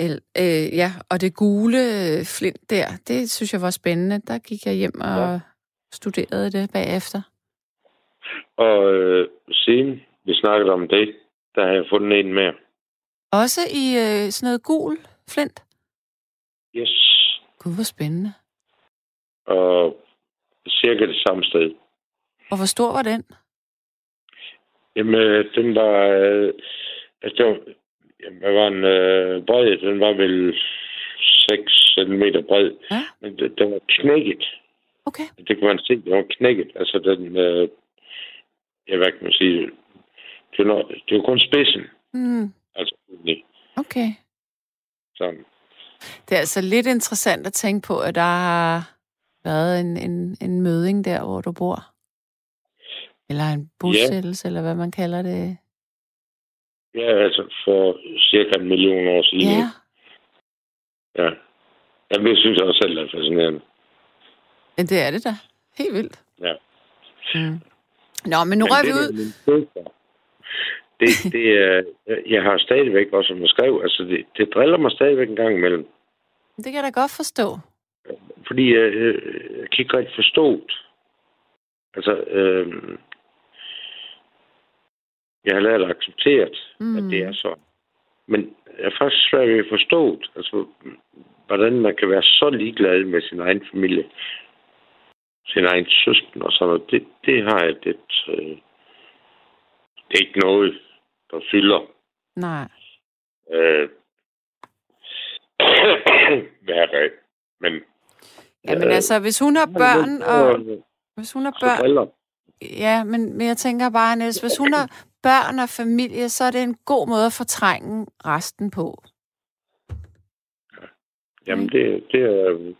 [SPEAKER 2] Øh, øh, ja, og det gule øh, flint der, det synes jeg var spændende. Der gik jeg hjem og
[SPEAKER 4] Ja.
[SPEAKER 2] Studerede det bagefter.
[SPEAKER 4] og øh, siden vi snakkede om det, der har jeg fundet en mere.
[SPEAKER 2] Også i øh, sådan noget gul flint.
[SPEAKER 4] Yes.
[SPEAKER 2] Gud, hvor spændende.
[SPEAKER 4] Og cirka det samme sted.
[SPEAKER 2] Og hvor stor var den?
[SPEAKER 4] Jamen, øh, den var... Øh, altså, det var, jamen, hvad var en øh, bred? Den var vel 6 cm bred.
[SPEAKER 2] Ja.
[SPEAKER 4] Men det, den var knækket.
[SPEAKER 2] Okay.
[SPEAKER 4] Det kan man se, den var knækket. Altså, den... Øh, ja, hvad kan man sige? Det var, det var kun spidsen.
[SPEAKER 2] Mm,
[SPEAKER 4] Altså,
[SPEAKER 2] okay.
[SPEAKER 4] sådan.
[SPEAKER 2] Det er altså lidt interessant at tænke på, at der har været en, en, en møding der, hvor du bor. Eller en bosættelse, eller hvad man kalder det.
[SPEAKER 4] Ja, altså for cirka en million år siden.
[SPEAKER 2] Ja,
[SPEAKER 4] ja. Jamen, det synes jeg også selv er fascinerende.
[SPEAKER 2] Men det er det da. Helt vildt.
[SPEAKER 4] Ja.
[SPEAKER 2] Mm. Nå, men nu
[SPEAKER 4] Men
[SPEAKER 2] rører vi ud.
[SPEAKER 4] Det, det er, jeg har stadigvæk også, som jeg skrev, altså det, det driller mig stadigvæk en gang imellem.
[SPEAKER 2] Det kan jeg da godt forstå.
[SPEAKER 4] Fordi jeg, jeg, kan ikke rigtig forstå det. Altså, øh, jeg har lært at acceptere, mm. At det er sådan. Men jeg er faktisk svært ved at forstå. Altså, hvordan man kan være så ligeglad med sin egen familie. Sin egen søsken og sådan noget. Det, det har jeg lidt... Øh, det er ikke noget, der fylder
[SPEAKER 2] Nej.
[SPEAKER 4] øh, hver dag. Men
[SPEAKER 2] Jamen
[SPEAKER 4] Øh,
[SPEAKER 2] altså, hvis hun har børn, og hvis hun har børn, ja, men, men jeg tænker bare, Niels, hvis hun har børn og familie, så er det en god måde at fortrænge resten på.
[SPEAKER 4] Jamen, det, det er...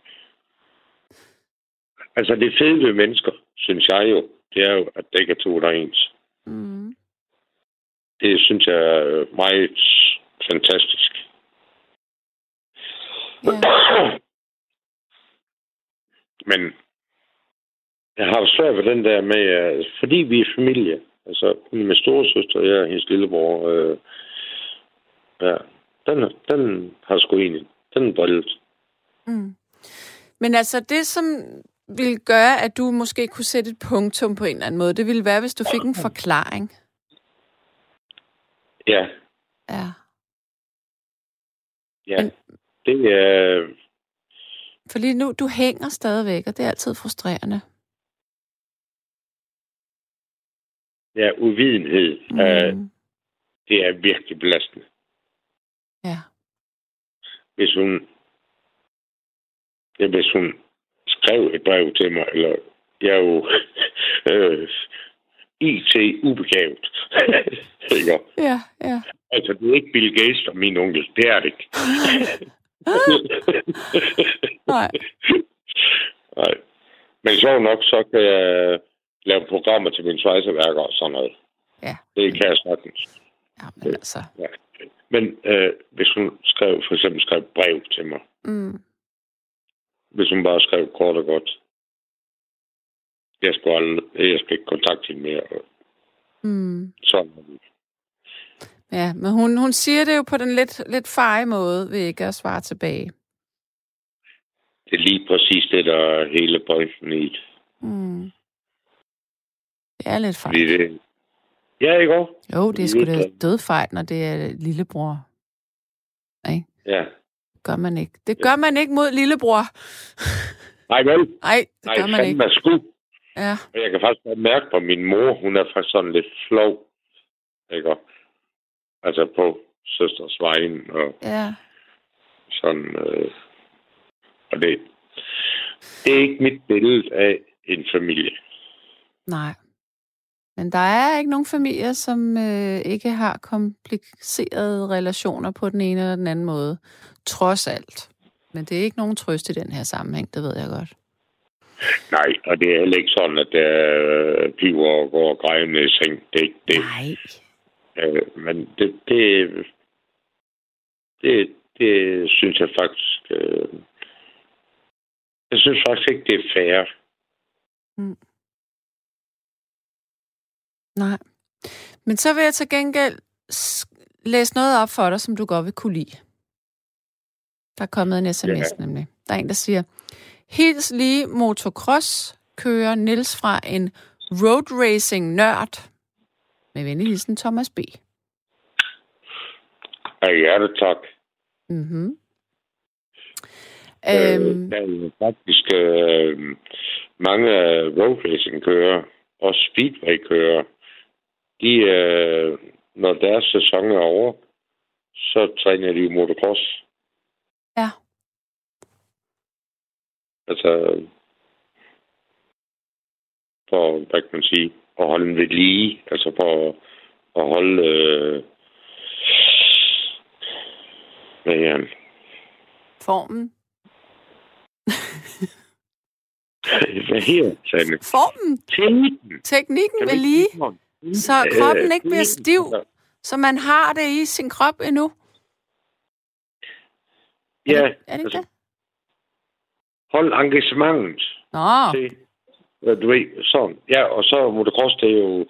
[SPEAKER 4] Altså, det fede ved mennesker, synes jeg jo, det er jo, at det ikke er to, der er ens.
[SPEAKER 2] Mm.
[SPEAKER 4] Det synes jeg er meget fantastisk.
[SPEAKER 2] Ja.
[SPEAKER 4] Men jeg har jo svært ved den der med, fordi vi er familie, altså hun er min storesøster, og jeg er hendes lillebror, øh, ja, den, den har sgu egentlig, den er drillet.
[SPEAKER 2] Mm. Men altså, det som ville gøre, at du måske kunne sætte et punktum på en eller anden måde, det ville være, hvis du fik en forklaring.
[SPEAKER 4] Ja,
[SPEAKER 2] Ja.
[SPEAKER 4] ja.
[SPEAKER 2] Men-
[SPEAKER 4] Det er,
[SPEAKER 2] For lige nu, du hænger stadigvæk, og det er altid frustrerende.
[SPEAKER 4] ja, uvidenhed, mm. øh, det er virkelig belastende.
[SPEAKER 2] Ja.
[SPEAKER 4] Hvis hun, ja, hvis hun skrev et brev til mig, eller jeg er jo øh, IT-ubegavet.
[SPEAKER 2] Ja, ja.
[SPEAKER 4] altså, det er ikke Bill Gates og min onkel. Det er det ikke.
[SPEAKER 2] Nej.
[SPEAKER 4] Nej. Men sjovt nok, så kan jeg lave programmer til mine svejseværker og sådan noget.
[SPEAKER 2] Ja.
[SPEAKER 4] Det kan jeg sagtens.
[SPEAKER 2] Ja, men altså.
[SPEAKER 4] Ja. Men øh, hvis hun skrev, for eksempel skrev brev til mig,
[SPEAKER 2] Mm.
[SPEAKER 4] Hvis hun bare skrev kort og godt, jeg skal, aldrig, jeg skal ikke kontakte hende mere.
[SPEAKER 2] Mm.
[SPEAKER 4] Sådan. er det.
[SPEAKER 2] Ja, men hun, hun siger det jo på den lidt, lidt feje måde, ved ikke at svare tilbage.
[SPEAKER 4] Det er lige præcis det, der er hele pointen i det.
[SPEAKER 2] Mm. Det er lidt fejl.
[SPEAKER 4] det ja, ikke også?
[SPEAKER 2] Jo, det er sgu da dødfejl, når det er lillebror.
[SPEAKER 4] Ja.
[SPEAKER 2] Gør man ikke. Det gør man ikke mod lillebror.
[SPEAKER 4] Nej, vel?
[SPEAKER 2] Nej, det
[SPEAKER 4] Nej,
[SPEAKER 2] gør man ikke.
[SPEAKER 4] fandme sgu.
[SPEAKER 2] Ja.
[SPEAKER 4] Og jeg kan faktisk godt mærke på min mor, hun er faktisk sådan lidt flov. Ikke? Altså på søsters vejen og
[SPEAKER 2] Ja.
[SPEAKER 4] sådan. Øh, og det, det er ikke mit billede af en familie.
[SPEAKER 2] Nej. Men der er ikke nogen familier, som øh, ikke har komplicerede relationer på den ene eller den anden måde. Trods alt. Men det er ikke nogen trøst i den her sammenhæng, det ved jeg godt.
[SPEAKER 4] Nej, og det er heller ikke sådan, at der er piver og går og græder i seng. Det er ikke det.
[SPEAKER 2] Nej.
[SPEAKER 4] Øh, men det, det, det, det synes jeg faktisk... Øh, jeg synes faktisk ikke, det er fair.
[SPEAKER 2] Nej. Men så vil jeg til gengæld læse noget op for dig, som du godt vil kunne lide. Der er kommet en sms
[SPEAKER 4] Ja.
[SPEAKER 2] nemlig. Der er en, der siger, Hils lige motocross kører Nils fra en road racing nørd. Med venlig hilsen Thomas B.
[SPEAKER 4] Af hjertet tak.
[SPEAKER 2] Mm-hmm.
[SPEAKER 4] Øh,
[SPEAKER 2] Øhm,
[SPEAKER 4] der er faktisk øh, mange road racing kører, og speedway kører, de, øh, når deres sæson er over, så træner de jo motocross.
[SPEAKER 2] Ja.
[SPEAKER 4] Altså, for, hvad kan man sige, at holde den ved lige, altså for at holde, øh, hvad er han?
[SPEAKER 2] formen.
[SPEAKER 4] Hvad her, Sanne?
[SPEAKER 2] Formen.
[SPEAKER 4] Teknikken.
[SPEAKER 2] Teknikken ved lige,
[SPEAKER 4] sådan?
[SPEAKER 2] Så kroppen ikke bliver
[SPEAKER 4] teknikken.
[SPEAKER 2] stiv, så man har det i sin krop endnu.
[SPEAKER 4] Ja,
[SPEAKER 2] Er det, er det ikke
[SPEAKER 4] altså,
[SPEAKER 2] det?
[SPEAKER 4] hold engagementet
[SPEAKER 2] Nå,
[SPEAKER 4] hvad du ved, sådan. Ja, og så motocross, det er jo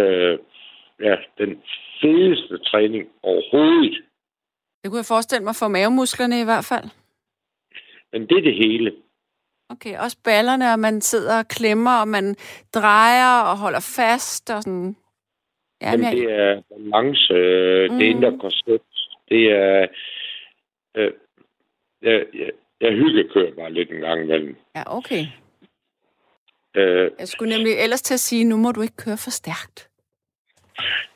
[SPEAKER 4] øh, ja, den fedeste træning overhovedet.
[SPEAKER 2] det kunne jeg forestille mig for mavemusklerne i hvert fald.
[SPEAKER 4] Men det er det hele.
[SPEAKER 2] Okay, også ballerne, og man sidder og klemmer, og man drejer og holder fast og sådan. Ja,
[SPEAKER 4] Jamen,
[SPEAKER 2] men
[SPEAKER 4] det
[SPEAKER 2] jeg,
[SPEAKER 4] er balance, øh,
[SPEAKER 2] Mm.
[SPEAKER 4] det indre korset, det er... Øh, jeg, jeg, jeg hyggekører bare lidt en gang imellem.
[SPEAKER 2] ja, okay.
[SPEAKER 4] Øh,
[SPEAKER 2] Jeg skulle nemlig ellers til at sige, nu må du ikke køre for stærkt.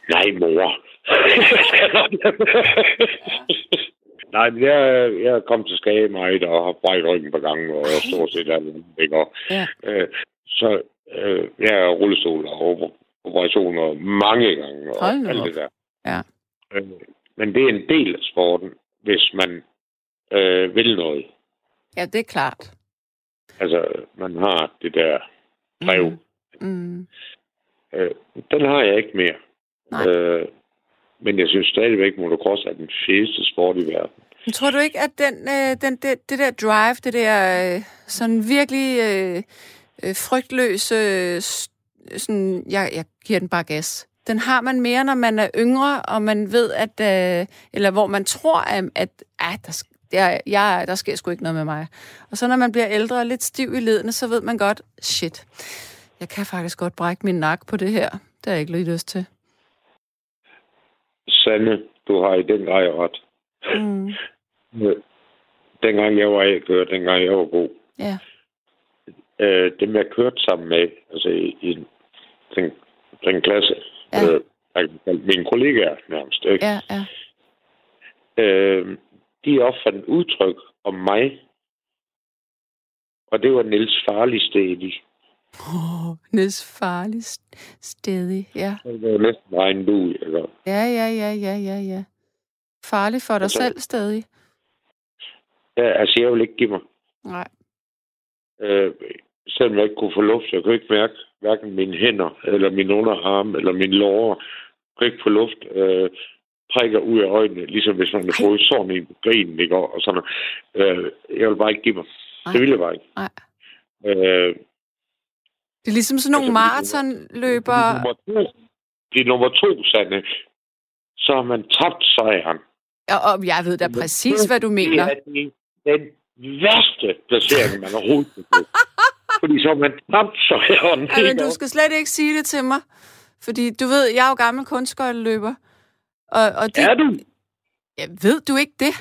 [SPEAKER 4] Nej, mor. Nej, men jeg, jeg er kommet til skade meget og har brækket ryggen på gangen, og jeg stort set alt ikke? Og,
[SPEAKER 2] Ja.
[SPEAKER 4] øh, så øh, jeg er rullestol og operationer mange gange og
[SPEAKER 2] Hold
[SPEAKER 4] alt
[SPEAKER 2] op.
[SPEAKER 4] det der.
[SPEAKER 2] Ja.
[SPEAKER 4] Øh, men det er en del af sporten, hvis man øh, vil noget.
[SPEAKER 2] Ja, det er klart.
[SPEAKER 4] Altså, man har det der brev.
[SPEAKER 2] Mm. Mm.
[SPEAKER 4] Øh, den har jeg ikke mere.
[SPEAKER 2] Nej.
[SPEAKER 4] Øh, men jeg synes stadigvæk, motocross er den fedeste sport i verden.
[SPEAKER 2] Men tror du ikke, at den, øh, den, det, det der drive, det der øh, sådan virkelig øh, øh frygtløse, øh, sådan, jeg, jeg giver den bare gas, den har man mere, når man er yngre, og man ved, at, øh, eller hvor man tror, at, at ah, der, sk- der, jeg, der sker sgu ikke noget med mig. Og så når man bliver ældre og lidt stiv i ledene, så ved man godt, shit, jeg kan faktisk godt brække min nak på det her. Det har jeg ikke lige lyst til.
[SPEAKER 4] Sande, du har i den grad ret.
[SPEAKER 2] Mm.
[SPEAKER 4] Øh, Dengang jeg var A-kører, dengang jeg var god,
[SPEAKER 2] Ja.
[SPEAKER 4] øh, dem jeg kørte sammen med, altså i, i en- den, den klasse,
[SPEAKER 2] Ja.
[SPEAKER 4] øh, kalde mine kollegaer nærmest, ikke?
[SPEAKER 2] Ja, ja.
[SPEAKER 4] øh, de opfandt udtryk om mig, og det var Niels Farlig Stedi.
[SPEAKER 2] Oh, Niels farlig st- stedig, ja.
[SPEAKER 4] Det var næsten ud, eller?
[SPEAKER 2] Ja, ja, ja, ja, ja, ja. Farlig for dig
[SPEAKER 4] Altså-
[SPEAKER 2] selv stadig.
[SPEAKER 4] Ja, altså, jeg ville ikke give mig.
[SPEAKER 2] Nej.
[SPEAKER 4] Øh, selvom jeg ikke kunne få luft, jeg kunne ikke mærke hverken mine hænder, eller min underarm, eller min låre. Jeg kunne ikke få luft. Øh, prikker ud af øjnene, ligesom hvis man havde fået sådan i grinen, ikke? Og sådan noget. Øh, jeg vil bare ikke give mig. Det ville jeg bare ikke.
[SPEAKER 2] Nej.
[SPEAKER 4] Øh,
[SPEAKER 2] Det er ligesom sådan nogle
[SPEAKER 4] Altså,
[SPEAKER 2] maratonløbere.
[SPEAKER 4] Er nummer to, det er nummer to, Sande. Så har man tabt sejren.
[SPEAKER 2] Og, og jeg ved da præcis, hvad du mener.
[SPEAKER 4] Det er den, den værste placering, man overhovedet kan få. Fordi så har man tabt sejren.
[SPEAKER 2] Ej, men du skal slet ikke sige det til mig. Fordi du ved, jeg er jo gammel kunstskøjteløber. Og, og det,
[SPEAKER 4] Er du?
[SPEAKER 2] Ja, ved du ikke det?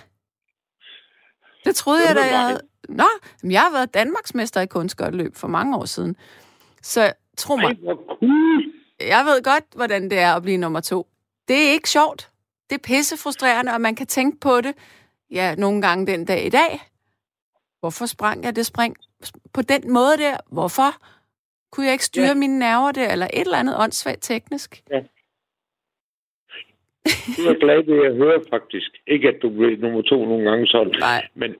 [SPEAKER 2] Det troede jeg, da jeg
[SPEAKER 4] jeg
[SPEAKER 2] havde... Nå, jeg har været Danmarksmester i kunstskøjteløb for mange år siden. Så tro mig,
[SPEAKER 4] Ej, cool.
[SPEAKER 2] jeg ved godt, hvordan det er at blive nummer to. Det er ikke sjovt. Det er pisse frustrerende, og man kan tænke på det, ja, nogle gange den dag i dag. Hvorfor sprang jeg det spring på den måde der? Hvorfor? Kunne jeg ikke styre ja.
[SPEAKER 4] Ja.
[SPEAKER 2] mine nerver der, eller et eller andet åndssvagt teknisk?
[SPEAKER 4] Det er glad ved at høre, faktisk. Ikke, at du blev nummer to nogle gange sådan.
[SPEAKER 2] Nej.
[SPEAKER 4] Men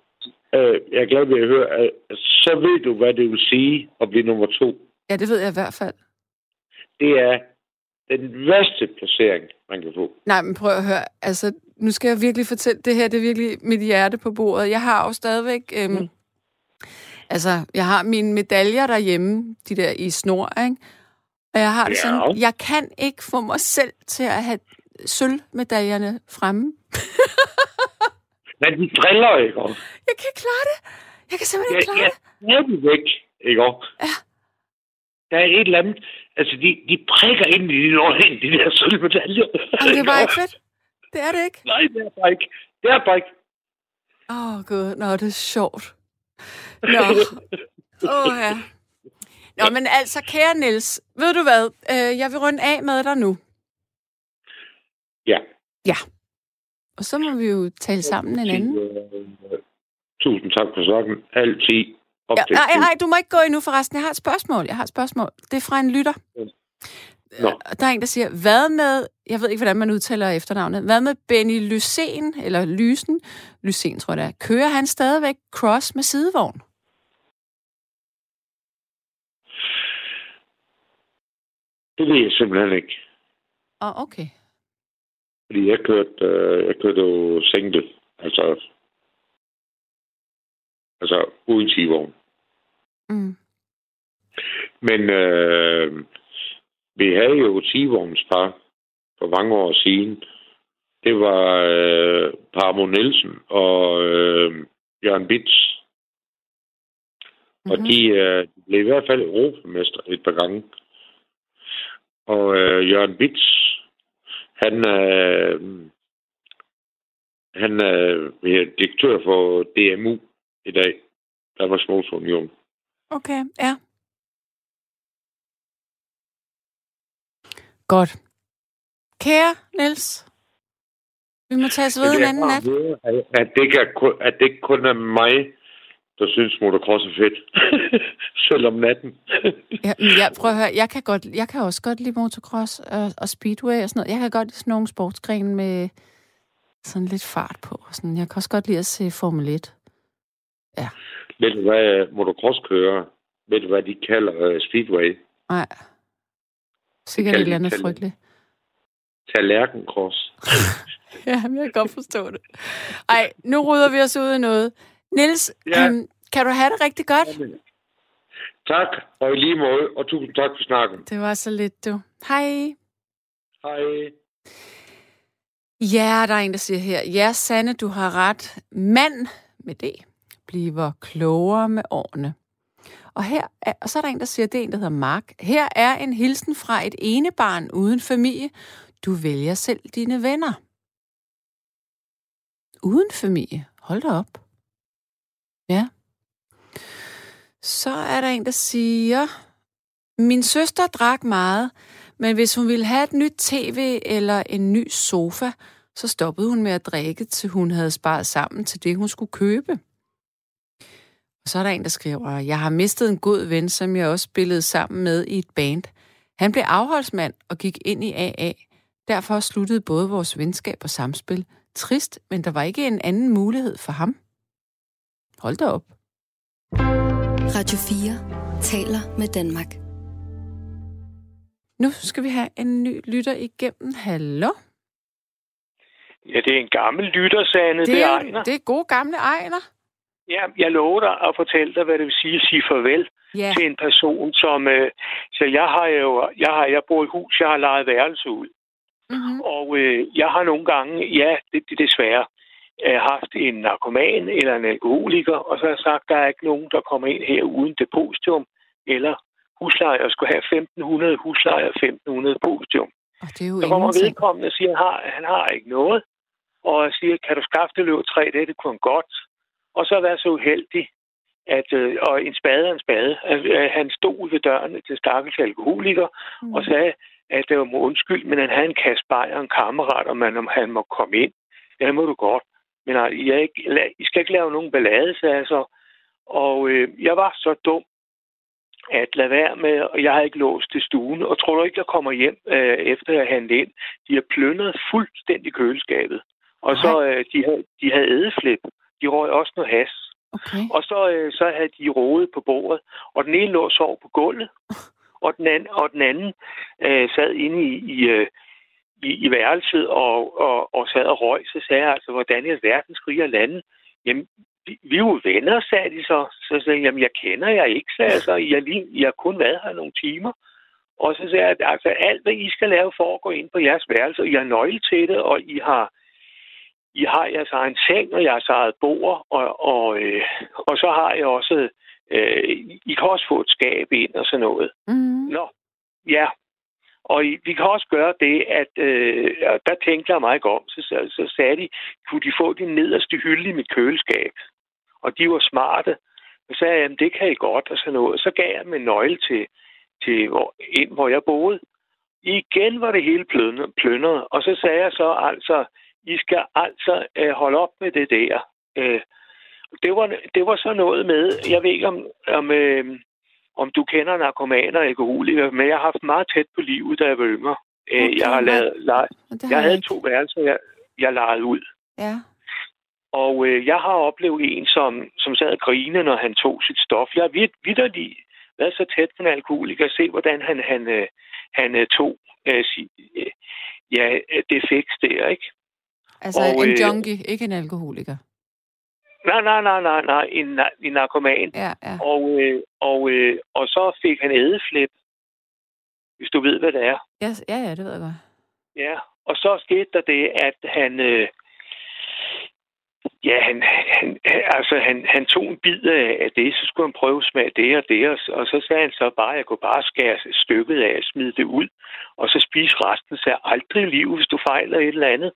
[SPEAKER 4] øh, jeg er glad ved at høre, at så ved du, hvad det vil sige at blive nummer to.
[SPEAKER 2] Ja, det ved jeg i hvert fald.
[SPEAKER 4] Det er den værste placering, man kan få.
[SPEAKER 2] Nej, men prøv at høre. Altså, nu skal jeg virkelig fortælle, det her det er virkelig mit hjerte på bordet. Jeg har jo stadigvæk... Øhm, mm. Altså, jeg har mine medaljer derhjemme, de der i snor, ikke? Og jeg har det
[SPEAKER 4] Ja.
[SPEAKER 2] sådan, jeg kan ikke få mig selv til at have sølvmedaljerne fremme.
[SPEAKER 4] Men de driller, ikke? også?
[SPEAKER 2] Jeg kan ikke klare det. Jeg kan simpelthen
[SPEAKER 4] Ja,
[SPEAKER 2] ikke klare
[SPEAKER 4] ja,
[SPEAKER 2] det.
[SPEAKER 4] er de væk, ikke? også?
[SPEAKER 2] Ja.
[SPEAKER 4] Der er et eller andet... Altså, de, de prikker ind i dine øjne, de der sølvmedaljer.
[SPEAKER 2] Jamen, det er bare ikke fedt. Det er det ikke.
[SPEAKER 4] Nej, det er bare ikke. Det er bare ikke.
[SPEAKER 2] Åh, oh, gud. Nå, det er sjovt. Nå. Åh, oh, ja. Nå, men altså, kære Niels, ved du hvad? Øh, jeg vil runde af med dig nu.
[SPEAKER 4] Ja.
[SPEAKER 2] Ja. Og så må vi jo tale sammen en anden.
[SPEAKER 4] Tusind tak for snakken. Altid op
[SPEAKER 2] Ja,
[SPEAKER 4] til
[SPEAKER 2] nej, nej, du må ikke gå endnu forresten. Jeg har et spørgsmål. Jeg har et spørgsmål. Det er fra en lytter.
[SPEAKER 4] Nå.
[SPEAKER 2] Og Der er en, der siger, hvad med, jeg ved ikke, hvordan man udtaler efternavnet, hvad med Benny Lysen, eller Lysen, Lysen tror jeg det er, kører han stadigvæk cross med sidevogn?
[SPEAKER 4] Det ved jeg simpelthen ikke.
[SPEAKER 2] Åh, oh, okay.
[SPEAKER 4] Fordi jeg kørte, øh, jeg kørte jo single. Altså, altså uden tivogn.
[SPEAKER 2] Mm.
[SPEAKER 4] Men øh, vi havde jo tivogns-par for mange år siden. Det var øh, Parmo Nielsen og øh, Jørgen Bits. Og
[SPEAKER 2] Mhm.
[SPEAKER 4] de, øh, de blev i hvert fald europamester et par gange. Og øh, Jørgen Bits, han, øh, han er øh, direktør for DMU i dag, Danmarks Motorunion.
[SPEAKER 2] Okay, ja. Godt. Kære Niels, vi må tage os ved en anden nat.
[SPEAKER 4] At det, ikke er, at det ikke kun er mig, der synes motocross er fedt. Selv om natten.
[SPEAKER 2] ja, jeg, prøv at høre, jeg kan, godt, jeg kan også godt lide motocross og, og speedway og sådan noget. Jeg kan godt lide sådan nogle sportsgrene med sådan lidt fart på. Og sådan. Jeg kan også godt lide at se Formel 1. Ja.
[SPEAKER 4] Ved du, hvad motocross kører? Ved du, hvad de kalder uh, speedway?
[SPEAKER 2] Nej. Sikkert et eller andet frygteligt.
[SPEAKER 4] Tallerkencross.
[SPEAKER 2] ja, jeg kan godt forstå det. Ej, nu rydder vi os ud i noget. Nils, ja. øhm, kan du have det rigtig godt?
[SPEAKER 4] Tak, og i lige måde, og tusind tak for snakken.
[SPEAKER 2] Det var så lidt, du. Hej.
[SPEAKER 4] Hej.
[SPEAKER 2] Ja, der er en, der siger her, ja, Sanne, du har ret. Mand med det bliver klogere med årene. Og, her er, og så er der en, der siger, det er en, der hedder Mark. Her er en hilsen fra et ene barn uden familie. Du vælger selv dine venner. Uden familie. Hold da op. Ja. Så er der en, der siger, min søster drak meget, men hvis hun ville have et nyt tv eller en ny sofa, så stoppede hun med at drikke, til hun havde sparet sammen til det, hun skulle købe. Og så er der en, der skriver, jeg har mistet en god ven, som jeg også spillede sammen med i et band. Han blev afholdsmand og gik ind i AA. Derfor sluttede både vores venskab og samspil. Trist, men der var ikke en anden mulighed for ham. Hold da op.
[SPEAKER 1] Radio 4 taler med Danmark.
[SPEAKER 2] Nu skal vi have en ny lytter igennem. Hallo?
[SPEAKER 5] Ja, det er en gammel lytter, Sanne.
[SPEAKER 2] Det,
[SPEAKER 5] det
[SPEAKER 2] er,
[SPEAKER 5] er Ejner.
[SPEAKER 2] Det er gode gamle Ejner.
[SPEAKER 5] Ja, jeg lover dig at fortælle dig, hvad det vil sige at sige farvel
[SPEAKER 2] Ja.
[SPEAKER 5] til en person, som... Øh, så jeg har jo... Jeg, har, jeg bor i hus, jeg har lejet værelse ud.
[SPEAKER 2] Mm-hmm.
[SPEAKER 5] Og øh, jeg har nogle gange, ja, det, det desværre, øh, haft en narkoman eller en alkoholiker, og så har jeg sagt, der er ikke nogen, der kommer ind her uden depositum eller husleje. Jeg skulle have 1.500 husleje og 1.500 depositum.
[SPEAKER 2] Og det er jo
[SPEAKER 5] Så kommer
[SPEAKER 2] ingenting.
[SPEAKER 5] vedkommende og siger, at han har, han har ikke noget. Og jeg siger, kan du skaffe det løb 3 det, det kunne han godt. Og så være så uheldig, at, øh, og en spade er en spade, at, at han stod ved døren til stakkels alkoholiker mm. og sagde, at det var må undskyld, men han havde en kasse bajer og en kammerat, og man, om han må komme ind. Ja, det må du godt. Men altså, jeg, ikke, I skal ikke lave nogen ballade, sagde jeg så. Og øh, jeg var så dum, at lade være med, og jeg har ikke låst til stuen. Og tror du ikke, jeg kommer hjem, øh, efter jeg handlet ind? De har plyndret fuldstændig køleskabet. Og så, øh, de havde, de havde ædeflip. De røg også noget has.
[SPEAKER 2] Okay.
[SPEAKER 5] Og så, øh, så havde de rodet på bordet, og den ene lå og sov på gulvet, og den anden, og den anden øh, sad inde i, i, øh, i, i værelset og, og, og sad og røg. Så sagde jeg altså, hvordan i alverden skriger landen? Jamen, vi, vi er jo venner, sagde de så. Så sagde jeg, jamen, jeg kender jer ikke, sagde jeg så. Har, lige, I har kun været her nogle timer. Og så sagde jeg, at altså, alt, hvad I skal lave for at gå ind på jeres værelse, og I har nøgle til det, og I har, I har jeres egen seng og jeres eget bord, og, og, øh, og så har jeg også, øh, I kan også få et skab ind og sådan noget.
[SPEAKER 2] Mm-hmm.
[SPEAKER 5] Nå, ja. Og I- vi kan også gøre det, at øh, og der tænkte jeg mig ikke om. Så, så, så sagde de, kunne de få den nederste hylde i mit køleskab? Og de var smarte. Så sagde jamen det kan I godt og sådan noget. Så gav jeg dem en nøgle til, til hvor, ind, hvor jeg boede. Igen var det hele plønnet. Og så sagde jeg så altså, I skal altså øh, holde op med det der. Øh, det, var, det var så noget med, jeg ved ikke om, om, øh, om du kender narkomaner og alkoholikere, men jeg har haft meget tæt på livet, da jeg var yngre. Øh,
[SPEAKER 2] Okay,
[SPEAKER 5] jeg har lavet, lejet,
[SPEAKER 2] Det
[SPEAKER 5] jeg
[SPEAKER 2] har
[SPEAKER 5] havde
[SPEAKER 2] ikke.
[SPEAKER 5] to værelser, jeg, jeg lejede ud.
[SPEAKER 2] Ja.
[SPEAKER 5] Og øh, jeg har oplevet en, som, som sad og grinede, når han tog sit stof. Jeg har vidt, vidderlig været så tæt på en alkoholiker, se hvordan han, han, øh, han øh, tog øh, si, øh, ja, øh, det fix der, ikke?
[SPEAKER 2] Altså
[SPEAKER 5] Og,
[SPEAKER 2] en
[SPEAKER 5] øh,
[SPEAKER 2] junkie, ikke en alkoholiker.
[SPEAKER 5] Nej, nej, nej, nej, nej, en, en narkoman.
[SPEAKER 2] Ja, ja.
[SPEAKER 5] Og, øh, og, øh, og så fik han ædeflip, hvis du ved, hvad det er.
[SPEAKER 2] Ja, ja, ja, det ved jeg godt.
[SPEAKER 5] Ja, og så skete der det, at han... Øh, ja, han, han, altså, han, han tog en bid af det, så skulle han prøve at smage det og det, og, så- og så sagde han så bare, at jeg kunne bare skære stykket af og smide det ud, og så spise resten, så aldrig i liv, hvis du fejler et eller andet.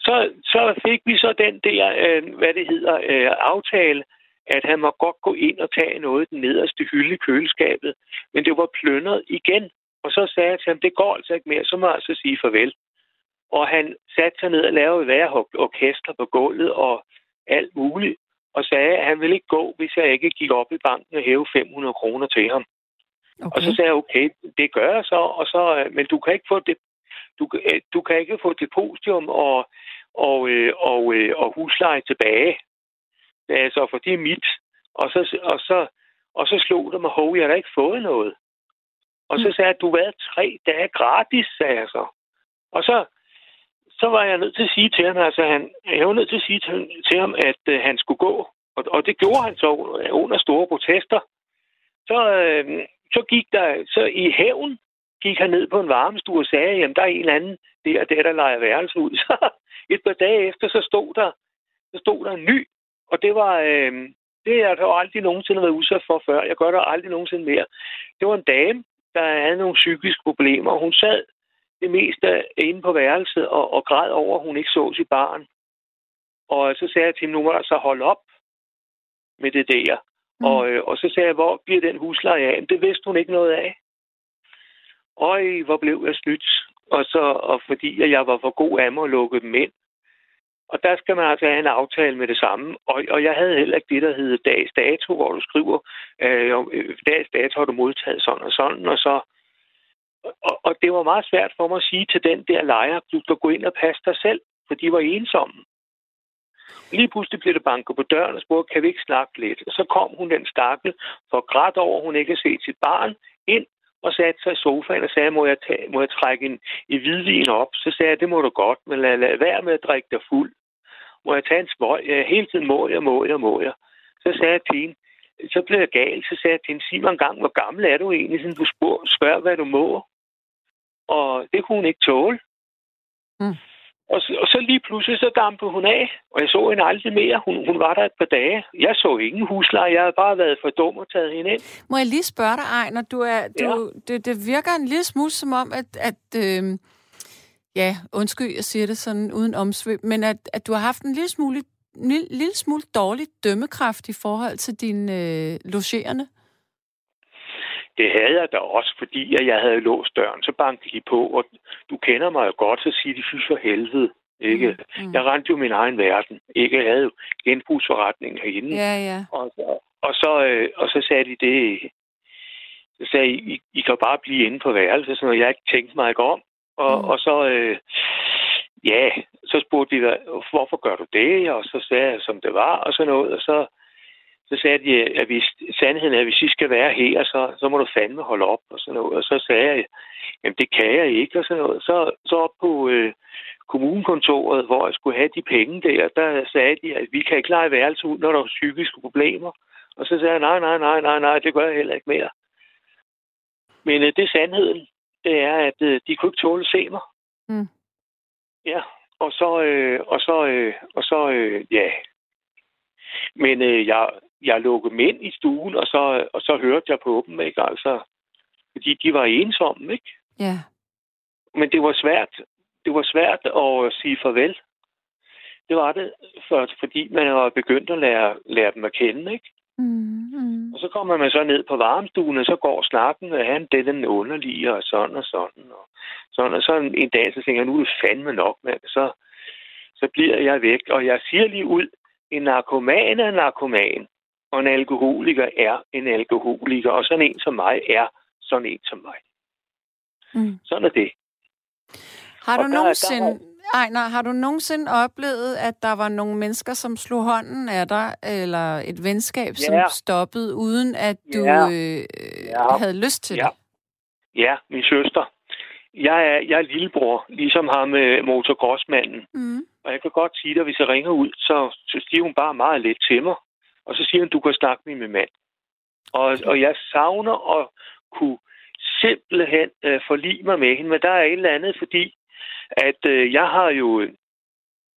[SPEAKER 5] Så, så fik vi så den der, øh, hvad det hedder, øh, aftale, at han må godt gå ind og tage noget i den nederste hylde i køleskabet, men det var plyndret igen. Og så sagde jeg til ham, det går altså ikke mere, så må jeg altså sige farvel. Og han satte sig ned og lavede orkester på gulvet og alt muligt, og sagde, at han ville ikke gå, hvis jeg ikke gik op i banken og hæve 500 kroner til ham. Okay. Og så sagde jeg, okay, det gør jeg så, og så øh, men du kan ikke få det, du, øh, du kan ikke få depositum og, og, øh, og, og husleje tilbage. Altså, for det er mit. Og så, og så, og så slog det mig, hov, jeg har ikke fået noget. Og så mm. sagde jeg, du været tre dage gratis, sagde jeg så. Og så, så var jeg nødt til at sige til ham, altså han, jeg var nødt til at sige til, til ham, at øh, han skulle gå. Og, og det gjorde han så under store protester. Så, øh, så gik der, så i hævn gik han ned på en varmestue og sagde, jamen der er en eller anden der, der, der leger værelse ud. Så et par dage efter, så stod der, så stod der en ny, og det var, øh, det har jeg aldrig nogensinde været udsat for før. Jeg gør det aldrig nogensinde mere. Det var en dame, der havde nogle psykiske problemer, og hun sad det meste inde på værelset og, og græd over, at hun ikke så sit barn. Og så sagde jeg til hende, nu må der så holde op med det der. Mm. Og, øh, og så sagde jeg, hvor bliver den husleje af? det vidste hun ikke noget af. Øj, hvor blev jeg snydt. Og, så, og fordi jeg var for god af mig at lukke dem ind. Og der skal man altså have en aftale med det samme. Og, og jeg havde heller ikke det, der hedder dags dato, hvor du skriver, øh, øh dags dato har du modtaget sådan og sådan, og så og, og det var meget svært for mig at sige til den der lejer, du skal gå ind og passe dig selv, for de var ensomme. Lige pludselig blev det banket på døren og spurgte, kan vi ikke snakke lidt? Og så kom hun den stakkel for grædt over, hun ikke havde set sit barn, ind og satte sig i sofaen og sagde, må jeg, tage, må jeg trække en, i hvidvin op? Så sagde jeg, det må du godt, men lad, lad være med at drikke dig fuld. Må jeg tage en smøg? Ja, hele tiden må jeg, må jeg, må jeg. Så sagde jeg til hende, så blev jeg gal. Så sagde jeg til hende, sig mig en gang, hvor gammel er du egentlig, sådan du spørger, spørger hvad du må. Og det kunne hun ikke tåle. Mm. Og, så, og så lige pludselig så dampede hun af, og jeg så hende aldrig mere. Hun, hun var der et par dage. Jeg så ingen husleje. Jeg havde bare været for dum og taget hende ind.
[SPEAKER 2] Må jeg lige spørge dig, Ejner? Du er, du, ja. det, det virker en lille smule som om, at, at øh, ja, undskyld, jeg siger det sådan uden omsvøb, men at, at du har haft en lille smule, en lille, lille smule dårlig dømmekraft i forhold til dine øh, logerende.
[SPEAKER 5] Det havde jeg da også, fordi at jeg havde låst døren. Så bankede de på, og du kender mig jo godt, så siger de, fy for helvede. Ikke? Mm, mm. Jeg rendte jo min egen verden. Ikke? Jeg havde jo genbrugsforretningen herinde.
[SPEAKER 2] Ja, ja.
[SPEAKER 5] Og, og, så, øh, og så sagde de det. Så sagde I, I kan bare blive inde på værelset, sådan noget. Jeg ikke tænkt mig ikke om. Og, mm. og så, øh, ja, så spurgte de, hvorfor gør du det? Og så sagde jeg, som det var, og sådan noget. Og så, så sagde de, at hvis, sandheden er, at hvis I skal være her, så, så må du fandme holde op og sådan noget. Og så sagde jeg, jamen det kan jeg ikke og sådan noget. Så, så op på øh, kommunekontoret, hvor jeg skulle have de penge der, der sagde de, at vi kan ikke lege værelse ud, når der er psykiske problemer. Og så sagde jeg, nej, nej, nej, nej, nej, det gør jeg heller ikke mere. Men øh, det er sandheden. Det er, at øh, de kunne ikke tåle at se mig. Mm. Ja, og så, øh, og så, øh, og så, øh, ja. Men øh, jeg, jeg lukkede dem ind i stuen, og så, og så hørte jeg på dem, ikke? Altså, fordi de var ensomme, ikke?
[SPEAKER 2] Ja.
[SPEAKER 5] Men det var svært. Det var svært at sige farvel. Det var det, for, fordi man var begyndt at lære, lære dem at kende, ikke? Mm, mm. Og så kommer man så ned på varmestuen, og så går snakken, og han er den underlige, og sådan og sådan. Og, sådan, og så en dag, så tænker jeg, nu er det fandme nok, mand. Så, så bliver jeg væk. Og jeg siger lige ud, en narkoman er en narkoman og en alkoholiker er en alkoholiker, og sådan en som mig er sådan en som mig. Mm. Sådan er det.
[SPEAKER 2] Har du der, nogensinde... Der... Ejner, har du nogensinde oplevet, at der var nogle mennesker, som slog hånden af dig, eller et venskab, ja. som stoppede, uden at du ja. Øh, ja. havde lyst til
[SPEAKER 5] ja.
[SPEAKER 2] det?
[SPEAKER 5] Ja, min søster. Jeg er, jeg er lillebror, ligesom ham med motocrossmanden. Mm. Og jeg kan godt sige dig, hvis jeg ringer ud, så, så siger hun bare meget lidt til mig. Og så siger han, du kan snakke med min mand. Og, og jeg savner at kunne simpelthen øh, forlige mig med hende, men der er et eller andet, fordi at øh, jeg har jo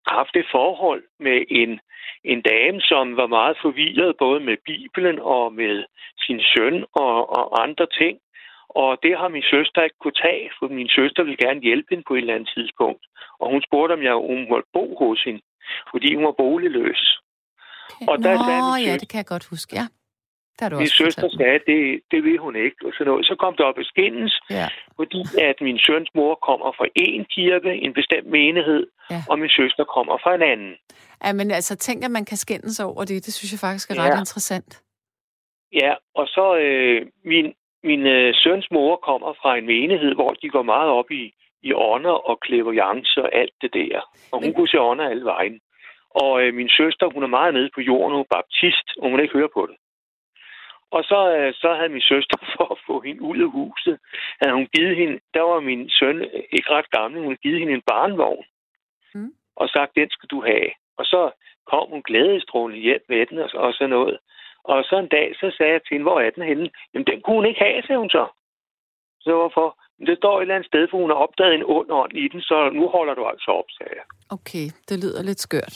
[SPEAKER 5] haft et forhold med en, en dame, som var meget forvirret, både med Bibelen og med sin søn og, og andre ting. Og det har min søster ikke kunne tage, for min søster ville gerne hjælpe hende på et eller andet tidspunkt. Og hun spurgte, om jeg hun måtte bo hos hende, fordi hun var boligløs.
[SPEAKER 2] Og der Nå, sagde min ja, det kan jeg godt huske, ja. Det har du
[SPEAKER 5] Min søster
[SPEAKER 2] fortalt
[SPEAKER 5] sagde, at det, det vil hun ikke. Og, sådan noget. så kom der op i skændes,
[SPEAKER 2] Ja,
[SPEAKER 5] fordi at min søns mor kommer fra en kirke, en bestemt menighed,
[SPEAKER 2] Ja.
[SPEAKER 5] og min søster kommer fra en anden.
[SPEAKER 2] ja men altså, tænk, at man kan skændes over det. Det synes jeg faktisk er
[SPEAKER 5] Ja.
[SPEAKER 2] ret interessant.
[SPEAKER 5] Ja, og så øh, min, min øh, søns mor kommer fra en menighed, hvor de går meget op i, i ånder og clairvoyance og alt det der. Og hun
[SPEAKER 2] Men-
[SPEAKER 5] kunne se ånder alle vejen. Og øh, min søster, hun er meget nede på jorden, hun er baptist, og hun ikke høre på det. Og så, øh, så havde min søster, for at få hende ud af huset, havde hun givet hende, der var min søn øh, ikke ret gammel, hun havde givet hende en barnvogn.
[SPEAKER 2] Mm.
[SPEAKER 5] Og sagt, den skal du have. Og så kom hun glædestrålende hjem med den og, og sådan noget. Og så en dag, så sagde jeg til hende, hvor er den henne? Jamen, den kunne hun ikke have, sagde hun så. Så hvorfor? Men det står et eller andet sted, for hun har opdaget en ond ånd i den, så nu holder du altså op, sagde jeg.
[SPEAKER 2] Okay, det lyder lidt skørt.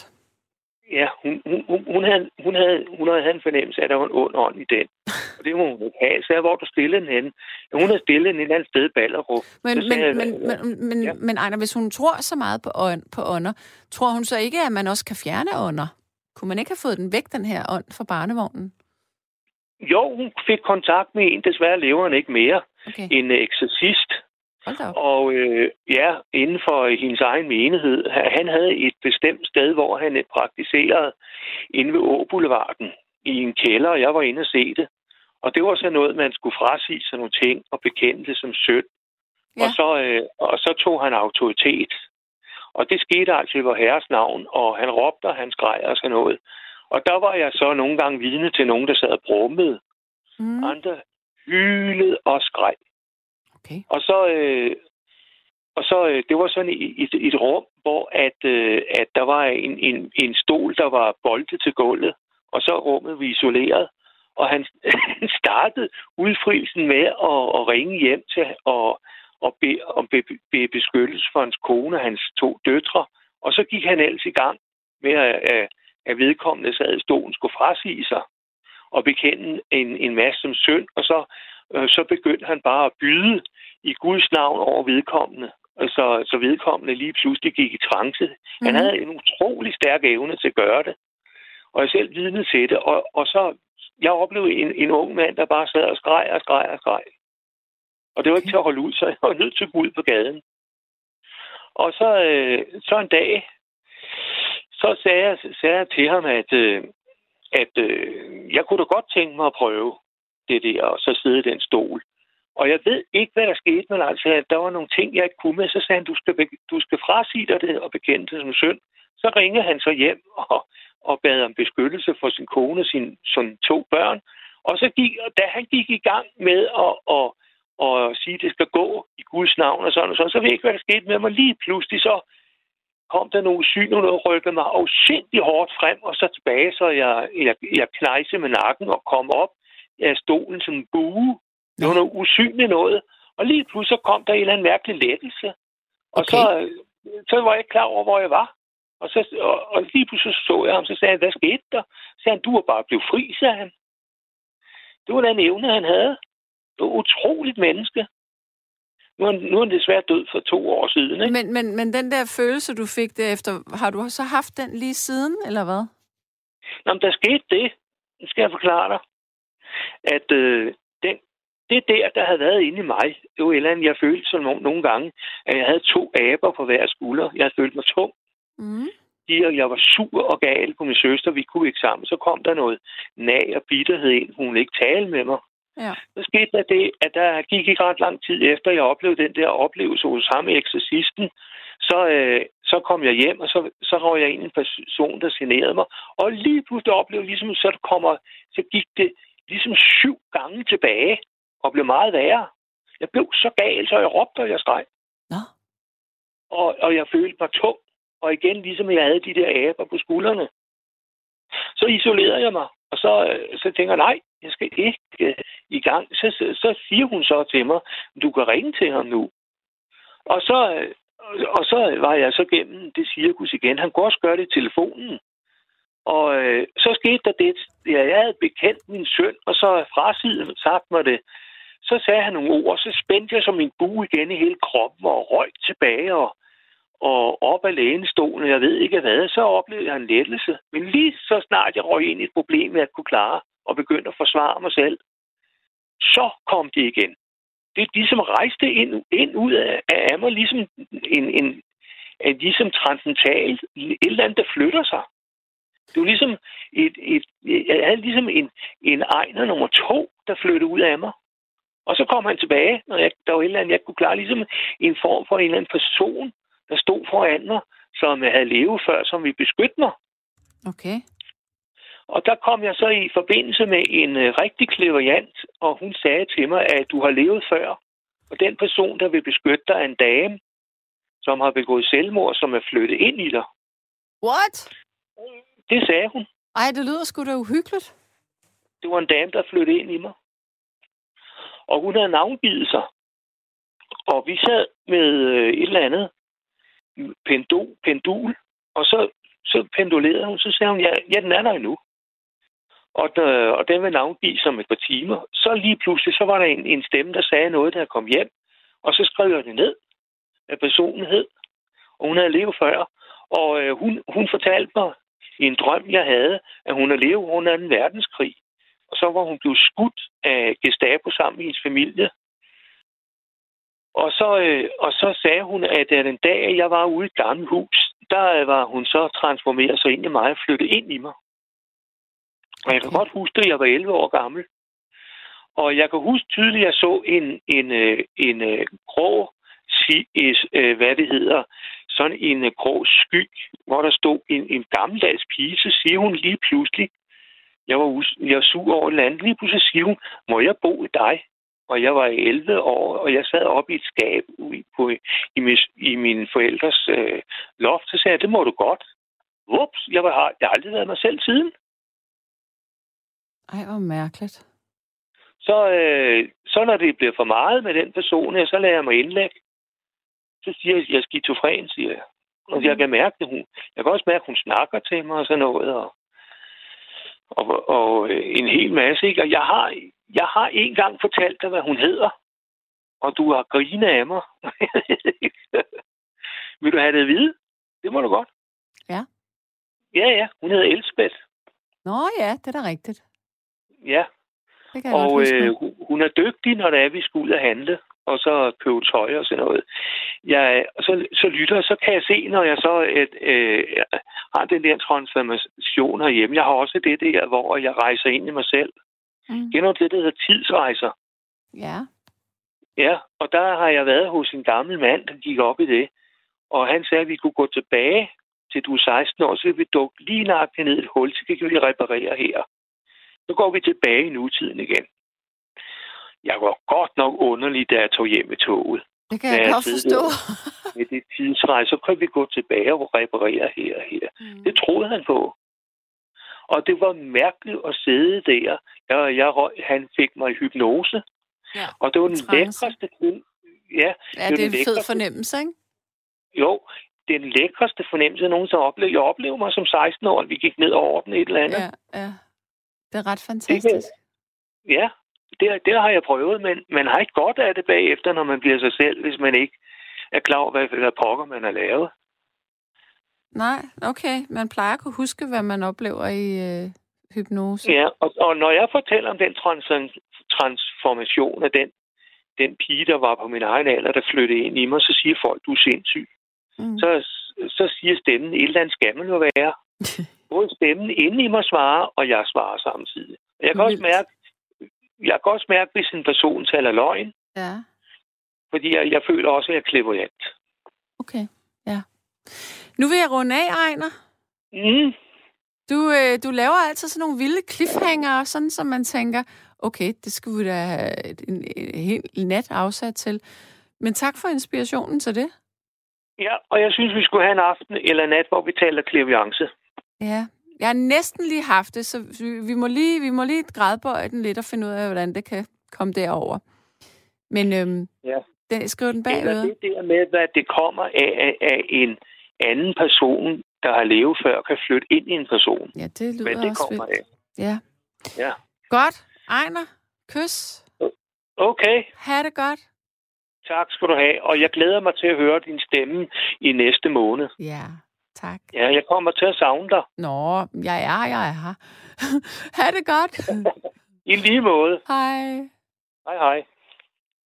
[SPEAKER 5] Ja, hun, hun, hun, hun, havde, hun, havde, hun havde en fornemmelse af, at der var en ond ånd i den. Og det må hun ikke have. Så hvor du stille den henne? Hun havde stillet den et eller andet sted i Ballerup.
[SPEAKER 2] Men, men,
[SPEAKER 5] jeg,
[SPEAKER 2] men, men, men,
[SPEAKER 5] Ja.
[SPEAKER 2] ja. men Ejner, hvis hun tror så meget på, ånd, på ånder, tror hun så ikke, at man også kan fjerne ånder? Kunne man ikke have fået den væk, den her ånd fra barnevognen?
[SPEAKER 5] Jo, hun fik kontakt med en, desværre lever han ikke mere,
[SPEAKER 2] Okay,
[SPEAKER 5] en eksorcist. Og øh, ja, inden for hendes egen menighed. Han havde et bestemt sted, hvor han praktiserede inde ved Åboulevarden i en kælder, og jeg var inde og se det. Og det var så noget, man skulle frasige sig nogle ting og bekende det som sødt.
[SPEAKER 2] Ja.
[SPEAKER 5] Og, så, øh, og så tog han autoritet. Og det skete altså i vor herres navn, og han råbte, og han skreg og sådan noget. Og der var jeg så nogle gange vidne til nogen, der sad og brummede.
[SPEAKER 2] Mm,
[SPEAKER 5] Andre hylede og skreg
[SPEAKER 2] okay.
[SPEAKER 5] Og så, øh, og så øh, det var sådan i et, et rum, hvor at, øh, at der var en, en, en stol, der var boltet til gulvet, og så rummet vi isoleret. Og han, han startede udfrielsen med at, at ringe hjem til og, og bede om be, be beskyttelse for hans kone og hans to døtre. Og så gik han ellers i gang med, at, at, at vedkommende sad i stolen skulle frasige sig og bekende en, en masse som synd, og så, øh, så begyndte han bare at byde i Guds navn over vedkommende. Og Så, så vedkommende lige pludselig gik i trance. Mm. Han
[SPEAKER 2] Mhm.
[SPEAKER 5] havde en utrolig stærk evne til at gøre det. Og jeg selv vidne til det. Og, og så, jeg oplevede en, en ung mand, der bare sad og skreg og skreg og skreg. Og det var ikke til at holde ud, så jeg var nødt til at gå ud på gaden. Og så, øh, så en dag, så sagde jeg, sagde jeg til ham, at, øh, at øh, jeg kunne da godt tænke mig at prøve det der, og så sidde i den stol. Og jeg ved ikke, hvad der skete, men altså, der var nogle ting, jeg ikke kunne med. Så sagde han, du skal, be- du skal frasige dig det og bekende det som synd. Så ringede han så hjem og, og bad om beskyttelse for sin kone og sine sådan to børn. Og så gik, og da han gik i gang med at, at, at sige, at det skal gå i Guds navn og sådan og sådan, så ved jeg ikke, hvad der skete med mig. Lige pludselig så kom der nogle syn, og noget rykkede mig afsindig hårdt frem, og så tilbage, så jeg, jeg, jeg knejse med nakken og kom op af stolen som en bue. Det var noget usynligt noget. Og lige pludselig så kom der en eller anden mærkelig lettelse. Og
[SPEAKER 2] Okay.
[SPEAKER 5] så, øh, så var jeg ikke klar over, hvor jeg var. Og, så, og, og lige pludselig så, jeg ham, så sagde han, hvad skete der? Så sagde han, du var bare blevet fri, sagde han. Det var den evne, han havde. Det var utroligt menneske. Nu er, han, nu er han desværre død for to år siden, ikke?
[SPEAKER 2] Men, men, men den der følelse, du fik derefter, har du så haft den lige siden, eller hvad?
[SPEAKER 5] Nå, men der skete det. Nu skal jeg forklare dig. At øh, den, det der, der havde været inde i mig, det var et eller andet, jeg følte sådan nogle, gange, at jeg havde to aber på hver skulder. Jeg havde følt mig tung.
[SPEAKER 2] Mm.
[SPEAKER 5] De, og jeg var sur og gal på min søster. Vi kunne ikke sammen. Så kom der noget nag og bitterhed ind. Hun ville ikke tale med mig.
[SPEAKER 2] Ja.
[SPEAKER 5] Så skete der det, at der gik ikke ret lang tid efter, jeg oplevede den der oplevelse hos ham, eksorcisten. Så, øh, så kom jeg hjem, og så, så røg jeg ind en person, der generede mig. Og lige pludselig oplevede ligesom, så, det kommer, så gik det ligesom syv gange tilbage, og blev meget værre. Jeg blev så gal, så jeg råbte, og jeg skreg.
[SPEAKER 2] Nå.
[SPEAKER 5] Og, og jeg følte mig tung. Og igen, ligesom jeg havde de der aber på skuldrene. Så isolerede jeg mig. Og så, øh, så tænker jeg, nej, jeg skal ikke øh, i gang. Så, så, så siger hun så til mig, du kan ringe til ham nu. Og så, øh, og så var jeg så gennem det cirkus igen. Han kunne også gøre det i telefonen. Og øh, så skete der det, ja, jeg havde bekendt min søn, og så frasiden sagt mig det. Så sagde han nogle ord, og så spændte jeg som en bue igen i hele kroppen og røg tilbage og, og op af lænestolen, jeg ved ikke hvad, så oplevede jeg en lettelse. Men lige så snart jeg røg ind i et problem, jeg kunne klare, og begyndte at forsvare mig selv. Så kom de igen. Det ligesom rejste ind, ind ud af, af mig, ligesom en, en, en ligesom transcendental, et eller andet, der flytter sig. Det var ligesom et, et, jeg havde ligesom en, en egner nummer to, der flyttede ud af mig. Og så kom han tilbage, når jeg, der var et eller andet, jeg kunne klare, ligesom en form for en eller anden person, der stod foran mig, som jeg havde levet før, som ville beskytte mig.
[SPEAKER 2] Okay.
[SPEAKER 5] Og der kom jeg så i forbindelse med en uh, rigtig kleveriant, og hun sagde til mig, at du har levet før. Og den person, der vil beskytte dig, er en dame, som har begået selvmord, som er flyttet ind i dig.
[SPEAKER 2] What?
[SPEAKER 5] Det sagde hun.
[SPEAKER 2] Ej, det lyder sgu da uhyggeligt.
[SPEAKER 5] Det var en dame, der flyttede ind i mig. Og hun havde navngivet sig. Og vi sad med øh, et eller andet pendul, pendul og så, så pendulerede hun. Så sagde hun, ja, ja den er der endnu. Og, der, og den vil navngive som et par timer. Så lige pludselig, så var der en, en stemme, der sagde noget, der kom hjem. Og så skrev jeg det ned, hvad personen hed. Og hun havde levet før. Og øh, hun, hun fortalte mig i en drøm, jeg havde, at hun havde levet under en verdenskrig. Og så var hun blevet skudt af Gestapo sammen med hendes familie. Og så, øh, og så sagde hun, at den dag, jeg var ude i et gammelt hus, der var hun så transformeret sig ind i mig og flyttet ind i mig. Og jeg kan godt huske at jeg var 11 år gammel. Og jeg kan huske tydeligt, at jeg så en, en, øh, en, en grå, øh, hvad det hedder, sådan en grå sky, hvor der stod en, en gammeldags pige, så siger hun lige pludselig, jeg var, jeg var sur over et eller andet, lige pludselig siger hun, må jeg bo i dig? Og jeg var 11 år, og jeg sad oppe i et skab i, på, i, min, i mine forældres øh, loft, så sagde jeg, det må du godt. Ups, jeg, var, jeg har aldrig været mig selv siden.
[SPEAKER 2] Ej, hvor mærkeligt.
[SPEAKER 5] Så, øh, så når det bliver for meget med den person, så lader jeg mig indlægge. Så siger jeg, jeg er skizofren, siger jeg. Og jeg kan mærke det. Hun, jeg kan også mærke, at hun snakker til mig og sådan noget. Og, og, og øh, en hel masse. Ikke? Og jeg har, jeg har en gang fortalt dig, hvad hun hedder. Og du har grinet af mig. Vil du have det at vide? Det må du godt.
[SPEAKER 2] Ja.
[SPEAKER 5] Ja, ja. Hun hedder Elsbeth.
[SPEAKER 2] Nå ja, det er da rigtigt.
[SPEAKER 5] Ja.
[SPEAKER 2] Det kan jeg
[SPEAKER 5] Og
[SPEAKER 2] godt huske.
[SPEAKER 5] øh, hun- er dygtig, når det er, vi skal ud og handle, og så købe tøj og sådan noget. Jeg, og så, så lytter, så kan jeg se, når jeg så et, øh, har den der transformation herhjemme. Jeg har også det der, hvor jeg rejser ind i mig selv.
[SPEAKER 2] Mm.
[SPEAKER 5] Du det, der hedder tidsrejser?
[SPEAKER 2] Ja.
[SPEAKER 5] Ja, og der har jeg været hos en gammel mand, der gik op i det. Og han sagde, at vi kunne gå tilbage til du er 16 år, så vil vi dukke lige nøjagtigt ned i et hul, så kan vi reparere her. Så går vi tilbage i nutiden igen. Jeg var godt nok underlig, da jeg tog hjem i toget.
[SPEAKER 2] Det kan jeg
[SPEAKER 5] Ja,
[SPEAKER 2] godt
[SPEAKER 5] det-
[SPEAKER 2] forstå.
[SPEAKER 5] Med det tidsrejse, så kan vi gå tilbage og reparere her og her.
[SPEAKER 2] Mm.
[SPEAKER 5] Det troede han på. Og det var mærkeligt at sidde der. Jeg, jeg, han fik mig i hypnose.
[SPEAKER 2] Ja,
[SPEAKER 5] Og det var den
[SPEAKER 2] trance.
[SPEAKER 5] lækreste ting. Ja,
[SPEAKER 2] Ja,
[SPEAKER 5] det
[SPEAKER 2] det er en
[SPEAKER 5] den
[SPEAKER 2] fed
[SPEAKER 5] lækreste-
[SPEAKER 2] fornemmelse, ikke?
[SPEAKER 5] jo, den lækreste fornemmelse, jeg nogensinde har oplevet. Jeg oplevede mig som 16 år, vi gik ned over den et eller andet.
[SPEAKER 2] Ja, ja. Det er ret fantastisk.
[SPEAKER 5] Ja, det, det har jeg prøvet, men man har ikke godt af det bagefter, når man bliver sig selv, hvis man ikke er klar over, hvad, hvad pokker man har lavet.
[SPEAKER 2] Nej, okay. Man plejer at kunne huske, hvad man oplever i øh, hypnose.
[SPEAKER 5] Ja, og, og når jeg fortæller om den trans, transformation af den, den pige, der var på min egen alder, der flyttede ind i mig, så siger folk, du er sindssyg.
[SPEAKER 2] Mm.
[SPEAKER 5] Så, så siger stemmen, et eller andet skal man jo være. Både stemmen inde i mig svarer, og jeg svarer samtidig. Jeg kan også
[SPEAKER 2] Vildt.
[SPEAKER 5] mærke, jeg kan også mærke, hvis en person taler løgn,
[SPEAKER 2] Ja,
[SPEAKER 5] fordi jeg, jeg føler også, at jeg er kleveriant.
[SPEAKER 2] okay. Ja. Nu vil jeg runde af, Ejner.
[SPEAKER 5] Mm.
[SPEAKER 2] Du, øh, du laver altid sådan nogle vilde cliffhanger, sådan som man tænker, okay, det skulle vi da have en, en hel nat afsat til. Men tak for inspirationen til det.
[SPEAKER 5] Ja, og jeg synes, vi skulle have en aften eller nat, hvor vi taler kleveriance.
[SPEAKER 2] Ja, jeg har næsten lige haft det, så vi, må lige, vi må lige grædbøje den lidt og finde ud af, hvordan det kan komme derover. Men øhm,
[SPEAKER 5] Ja.
[SPEAKER 2] den, skriv den
[SPEAKER 5] Eller
[SPEAKER 2] bagved.
[SPEAKER 5] det der med, hvad det kommer af, af, en anden person, der har levet før, kan flytte ind i en person.
[SPEAKER 2] Ja, det lyder
[SPEAKER 5] Hvad det
[SPEAKER 2] også
[SPEAKER 5] kommer
[SPEAKER 2] vildt.
[SPEAKER 5] af.
[SPEAKER 2] Ja.
[SPEAKER 5] Ja.
[SPEAKER 2] Godt. Ejner, kys.
[SPEAKER 5] Okay,
[SPEAKER 2] Ha' det godt.
[SPEAKER 5] tak skal du have. Og jeg glæder mig til at høre din stemme i næste måned.
[SPEAKER 2] Ja. Tak.
[SPEAKER 5] Ja, jeg kommer til at savne dig.
[SPEAKER 2] Nå, jeg er, jeg er her. ha' det godt.
[SPEAKER 5] I lige måde.
[SPEAKER 2] Hej.
[SPEAKER 5] Hej, hej.